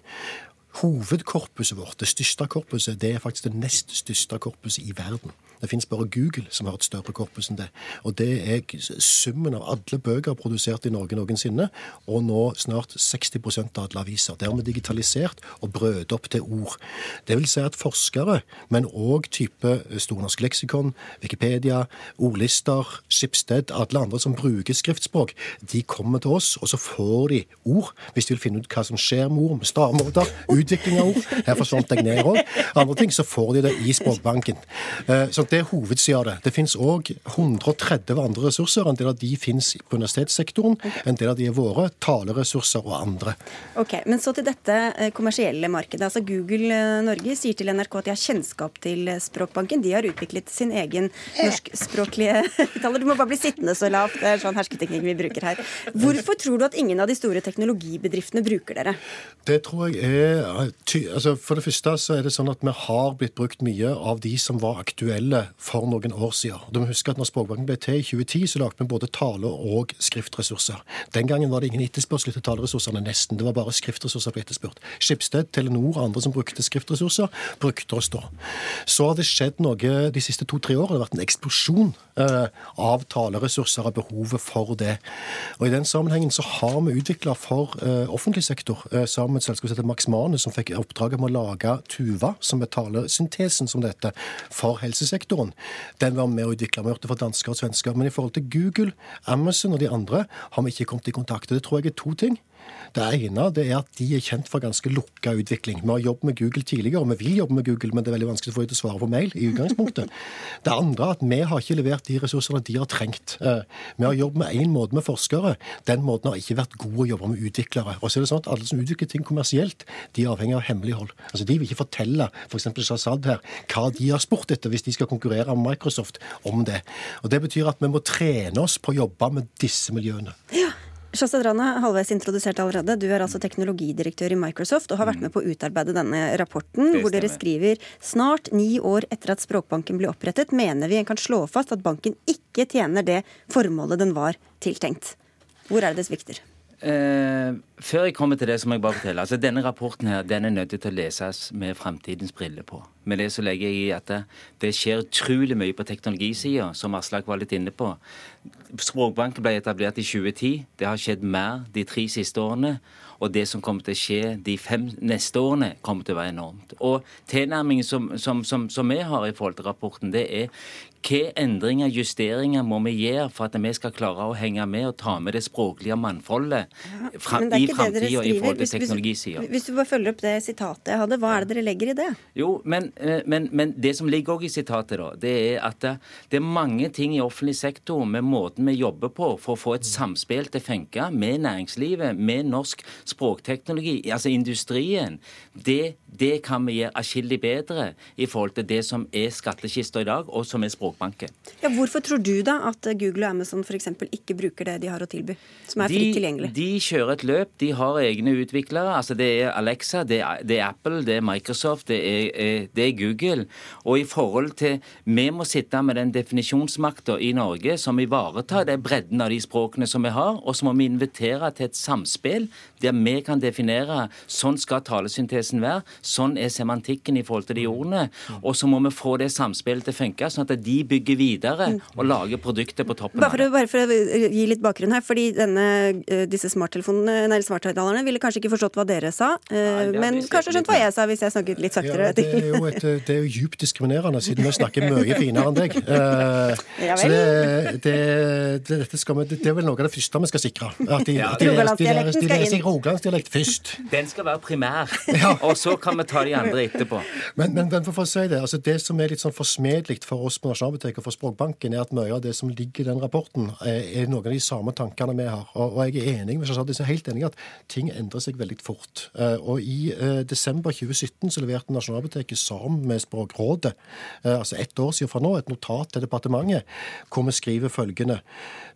Hovedkorpuset vårt, det største korpuset, det er faktisk det nest største korpuset i verden. Det fins bare Google som har et større korpus enn det. Og det er summen av alle bøker produsert i Norge noensinne, og nå snart 60% av alle aviser. Det har vi digitalisert og brød opp til ord. Det vil si at forskere, men òg type Stornorsk leksikon, Wikipedia, ordlister, Skipsted, alle andre som bruker skriftspråk, de kommer til oss, og så får de ord hvis de vil finne ut hva som skjer med ord, med stavemåter, utvikling av ord. Her forsvant jeg ned òg. Andre ting, så får de det i Språkbanken. Eh, så det er hovedsida av det. Det finnes òg 130 andre ressurser. En del av de finnes på universitetssektoren, en del av de er våre, taleressurser og andre. Ok, Men så til dette eh, kommersielle markedet. Altså Google eh, Norge sier til NRK at de har kjennskap til Språkbanken. De har utviklet sin egen norskspråklige taler. Du må bare bli sittende så lavt. Det er sånn hersketeknikk vi bruker her. Hvorfor tror du at ingen av de store teknologibedriftene bruker dere? Det tror jeg er altså For det første så er det sånn at vi har blitt brukt mye av de som var aktuelle for noen år siden. Du må huske at når Språkbanken ble til i 2010, så lagde vi både tale- og skriftressurser. Den gangen var det ingen etterspørsel etter taleressursene, nesten. Det var bare skriftressurser ble etterspurt. Skipsted, Telenor og andre som brukte skriftressurser, brukte oss da. Så har det skjedd noe de siste to-tre årene. Det har vært en eksplosjon eh, av taleressurser og behovet for det. Og I den sammenhengen så har vi utvikla for eh, offentlig sektor, eh, sammen med et selskap som heter Max Manus, som fikk oppdraget med å lage Tuva, som er talesyntesen, som dette, for helsesektoren. Den var med å utvikle. Gjort for dansker og svensker. Men i forhold til Google, Amazon og de andre har vi ikke kommet i kontakt. Det tror jeg er to ting. Det ene det er at de er kjent for ganske lukka utvikling. Vi har jobbet med Google tidligere, og vi vil jobbe med Google, men det er veldig vanskelig å få dem til å svare på mail i utgangspunktet. Det andre er at vi har ikke levert de ressursene de har trengt. Eh, vi har jobbet med én måte med forskere. Den måten har ikke vært god å jobbe med utviklere. Og så er det sånn at Alle som utvikler ting kommersielt, de er avhengig av hemmelighold. Altså, De vil ikke fortelle f.eks. For Shazad her, hva de har spurt etter hvis de skal konkurrere med Microsoft om det. Og Det betyr at vi må trene oss på å jobbe med disse miljøene. Ja. Shazad Drana, halvveis introdusert allerede. Du er altså teknologidirektør i Microsoft og har vært med på å utarbeide denne rapporten, hvor dere skriver snart ni år etter at Språkbanken ble opprettet, mener vi en kan slå fast at banken ikke tjener det formålet den var tiltenkt. Hvor er det det svikter? Eh, før jeg kommer til det, så må jeg bare fortelle. altså Denne rapporten her, den er nødt til å leses med framtidens briller på. Med det så legger jeg i at det, det skjer utrolig mye på teknologisida, som Aslak var litt inne på. Språkbanken ble etablert i 2010. Det har skjedd mer de tre siste årene. Og det som kommer til å skje de fem neste årene, kommer til å være enormt. Og tilnærmingen som, som, som, som vi har i forhold til rapporten, det er hvilke endringer, justeringer, må vi gjøre for at vi skal klare å henge med og ta med det språklige mangfoldet fra, i framtida i forhold til teknologisida? Hvis, hvis, du bare følger opp det sitatet jeg hadde, hva er det dere legger i det? Jo, men, eh, men, men det som ligger òg i sitatet, da, det er at det, det, er mange ting i offentlig sektor med måten vi jobber på for å få et samspill til funke med næringslivet, med norsk språkteknologi, altså industrien. Det, det kan vi gjøre atskillig bedre i forhold til det som er skattkista i dag, og som er språk språkbanken. Ja, hvorfor tror du da at Google og Amazon f.eks. ikke bruker det de har å tilby, som er fritt tilgjengelig? De, de kjører et løp, de har egne utviklere. altså Det er Alexa, det er, det er Apple, det er Microsoft, det er, eh, det er, Google. Og i forhold til Vi må sitte med den definisjonsmakta i Norge som ivaretar det bredden av de språkene som vi har, og så må vi invitere til et samspill der vi kan definere sånn skal talesyntesen være, sånn er semantikken i forhold til de ordene, og så må vi få det samspillet til å funke, sånn at de bygger videre mm. og lager produkter på toppen bare for, av det. Bare for å gi litt bakgrunn her, fordi denne, eh, disse smarthøyttalerne ville kanskje ikke forstått hva dere sa, nei, eh, men kanskje skjønt hva jeg sa hvis jeg snakket litt saktere. Ja, det er jo, et, det er jo djupt diskriminerende, siden vi snakker mye finere enn deg. Uh, ja, så det, det, det, vi, det, er vel noe av det første vi skal sikre. At de, ja, de, de, de, de, de leser rogalandsdialekt først. Den skal være primær, og så kan vi ta de andre etterpå. Men, men, men for å si det, altså det som er litt sånn forsmedelig for oss på Nasjonalbiblioteket, og for Språkbanken, er at mye av det som ligger i den rapporten, er noen av de samme tankene vi har. Og, jeg er enig med jeg er helt enig i at ting endrer seg veldig fort. Eh, og I eh, desember 2017 så leverte Nasjonalbiblioteket sammen med Språkrådet, eh, altså ett år siden fra nå, et notat til departementet hvor vi skriver følgende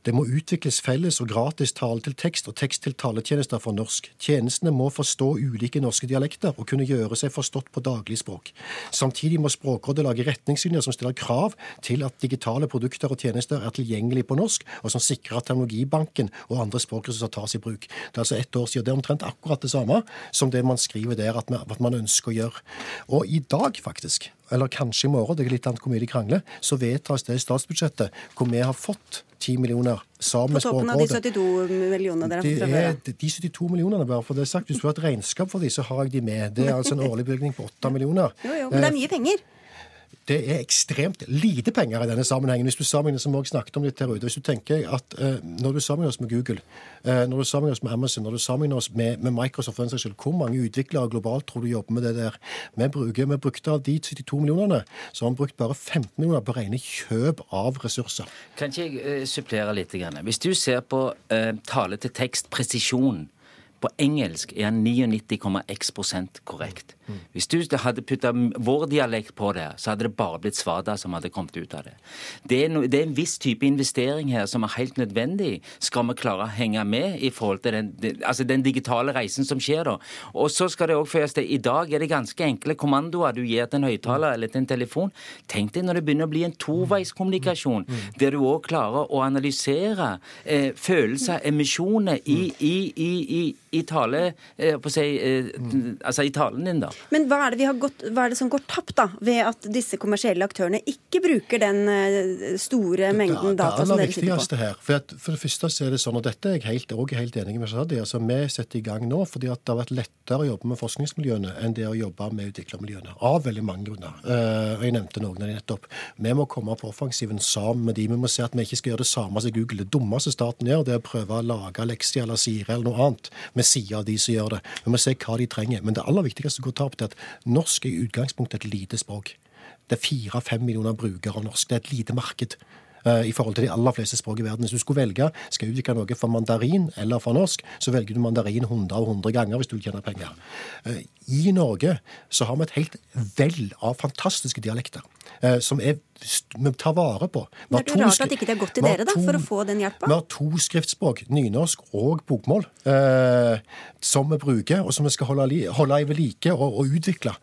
det må utvikles felles og gratis tale til tekst og tekst til taletjenester for norsk. Tjenestene må forstå ulike norske dialekter og kunne gjøre seg forstått på daglig språk. Samtidig må Språkrådet lage retningslinjer som stiller krav til at digitale produkter og tjenester er tilgjengelige på norsk, og som sikrer at Teknologibanken og andre språkressurser tas i bruk. Det er altså ett år siden. Det er omtrent akkurat det samme som det man skriver der at man ønsker å gjøre. Og i dag, faktisk, eller kanskje i morgen, det er litt annet hvor mye de krangler, så vedtas det i statsbudsjettet hvor vi har fått 10 millioner sammen. På toppen av de 72 millionene dere har fått fra før? De 72 millionene, bare for det er sagt. Hvis du har et regnskap for de, så har jeg de med. Det er altså en årlig bevilgning på 8 millioner. Jo, jo, men det er mye penger? Det er ekstremt lite penger i denne sammenhengen. Hvis du sammenligner som også snakket om litt her ute, hvis du tenker at uh, Når du sammenligner oss med Google, uh, når du sammenligner oss med Amazon, når du sammenligner oss med, med Microsoft, for skyld, hvor mange utviklere globalt tror du jobber med det der? Vi, bruker, vi brukte av de 72 millionene, så har vi brukt bare 15 millioner på rene kjøp av ressurser. Kan ikke jeg uh, supplere litt? Hvis du ser på tale til tekst, presisjon på engelsk er han 99,x korrekt. Hvis du hadde putta vår dialekt på det, så hadde det bare blitt svada som hadde kommet ut av det. Det er, no, det er, en viss type investering her som er helt nødvendig skal vi klare å henge med i forhold til den, altså den digitale reisen som skjer da. Og så skal det òg føyes til I dag er det ganske enkle kommandoer du gir til en høyttaler eller til en telefon. Tenk deg når det begynner å bli en toveiskommunikasjon, der du òg klarer å analysere eh, følelser, emisjoner, i, i, i, i i tale eh, på si, eh, altså i talen din, da. Men hva er, det gått, hva er det som går tapt da, ved at disse kommersielle aktørene ikke bruker den eh, store mengden data som dere sitter på? Her, for, at, for, det første så er det sånn, og dette er jeg helt, også helt enig med Shadi, altså vi setter i gang nå fordi at det har vært lettere å jobbe med forskningsmiljøene enn det å jobbe med utviklermiljøene. Av veldig mange grunner. Uh, jeg nevnte noen av de nettopp. Vi må komme på offensiven sammen med de. Vi må se at vi ikke skal gjøre det samme som Google. Det dummeste staten gjør, det er å prøve å lage leksier eller Siri eller noe annet. Ved siden av de som gjør det. Vi må se hva de trenger. Men det aller viktigste å ta opp er at norsk er i utgangspunktet et lite språk. Det er fire-fem millioner brukere av norsk. Det er et lite marked i forhold til de aller fleste språk i verden. Hvis du skulle velge skal utvikle noe for mandarin eller for norsk, så velger du mandarin 100 og 100 ganger hvis du vil tjene penger. Eh, I Norge så har vi et helt vell av fantastiske dialekter eh, som er, vi tar vare på. Det er rart at ikke de har gått til dere da, to- for å få den vi har to skriftspråk, nynorsk og bokmål, eh, som vi bruker, og som vi skal holde, holde i ved like og, og utvikle.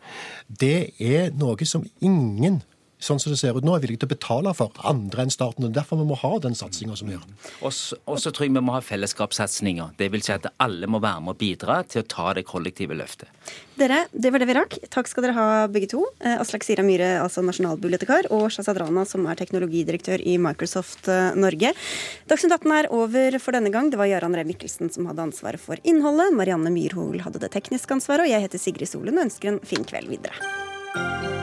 Det er noe som ingen sånn som det ser ut nå, er villige til å betale for andre enn staten. og Derfor vi må ha den satsinga som vi gjør. Og så tror jeg vi må ha fellesskapssatsinger. Det vil si at alle må være med og bidra til å ta det kollektive løftet. Dere, det var det vi rakk. Takk skal dere ha begge to. Eh, Aslak Sira Myhre, altså nasjonalbibliotekar, og Shazad Rana, som er teknologidirektør i Microsoft eh, Norge. Dagsnytt 18 er over for denne gang. Det var Jarand Ree Mikkelsen som hadde ansvaret for innholdet. Marianne Myrhol hadde det tekniske ansvaret, og jeg heter Sigrid Solund og ønsker en fin kveld videre.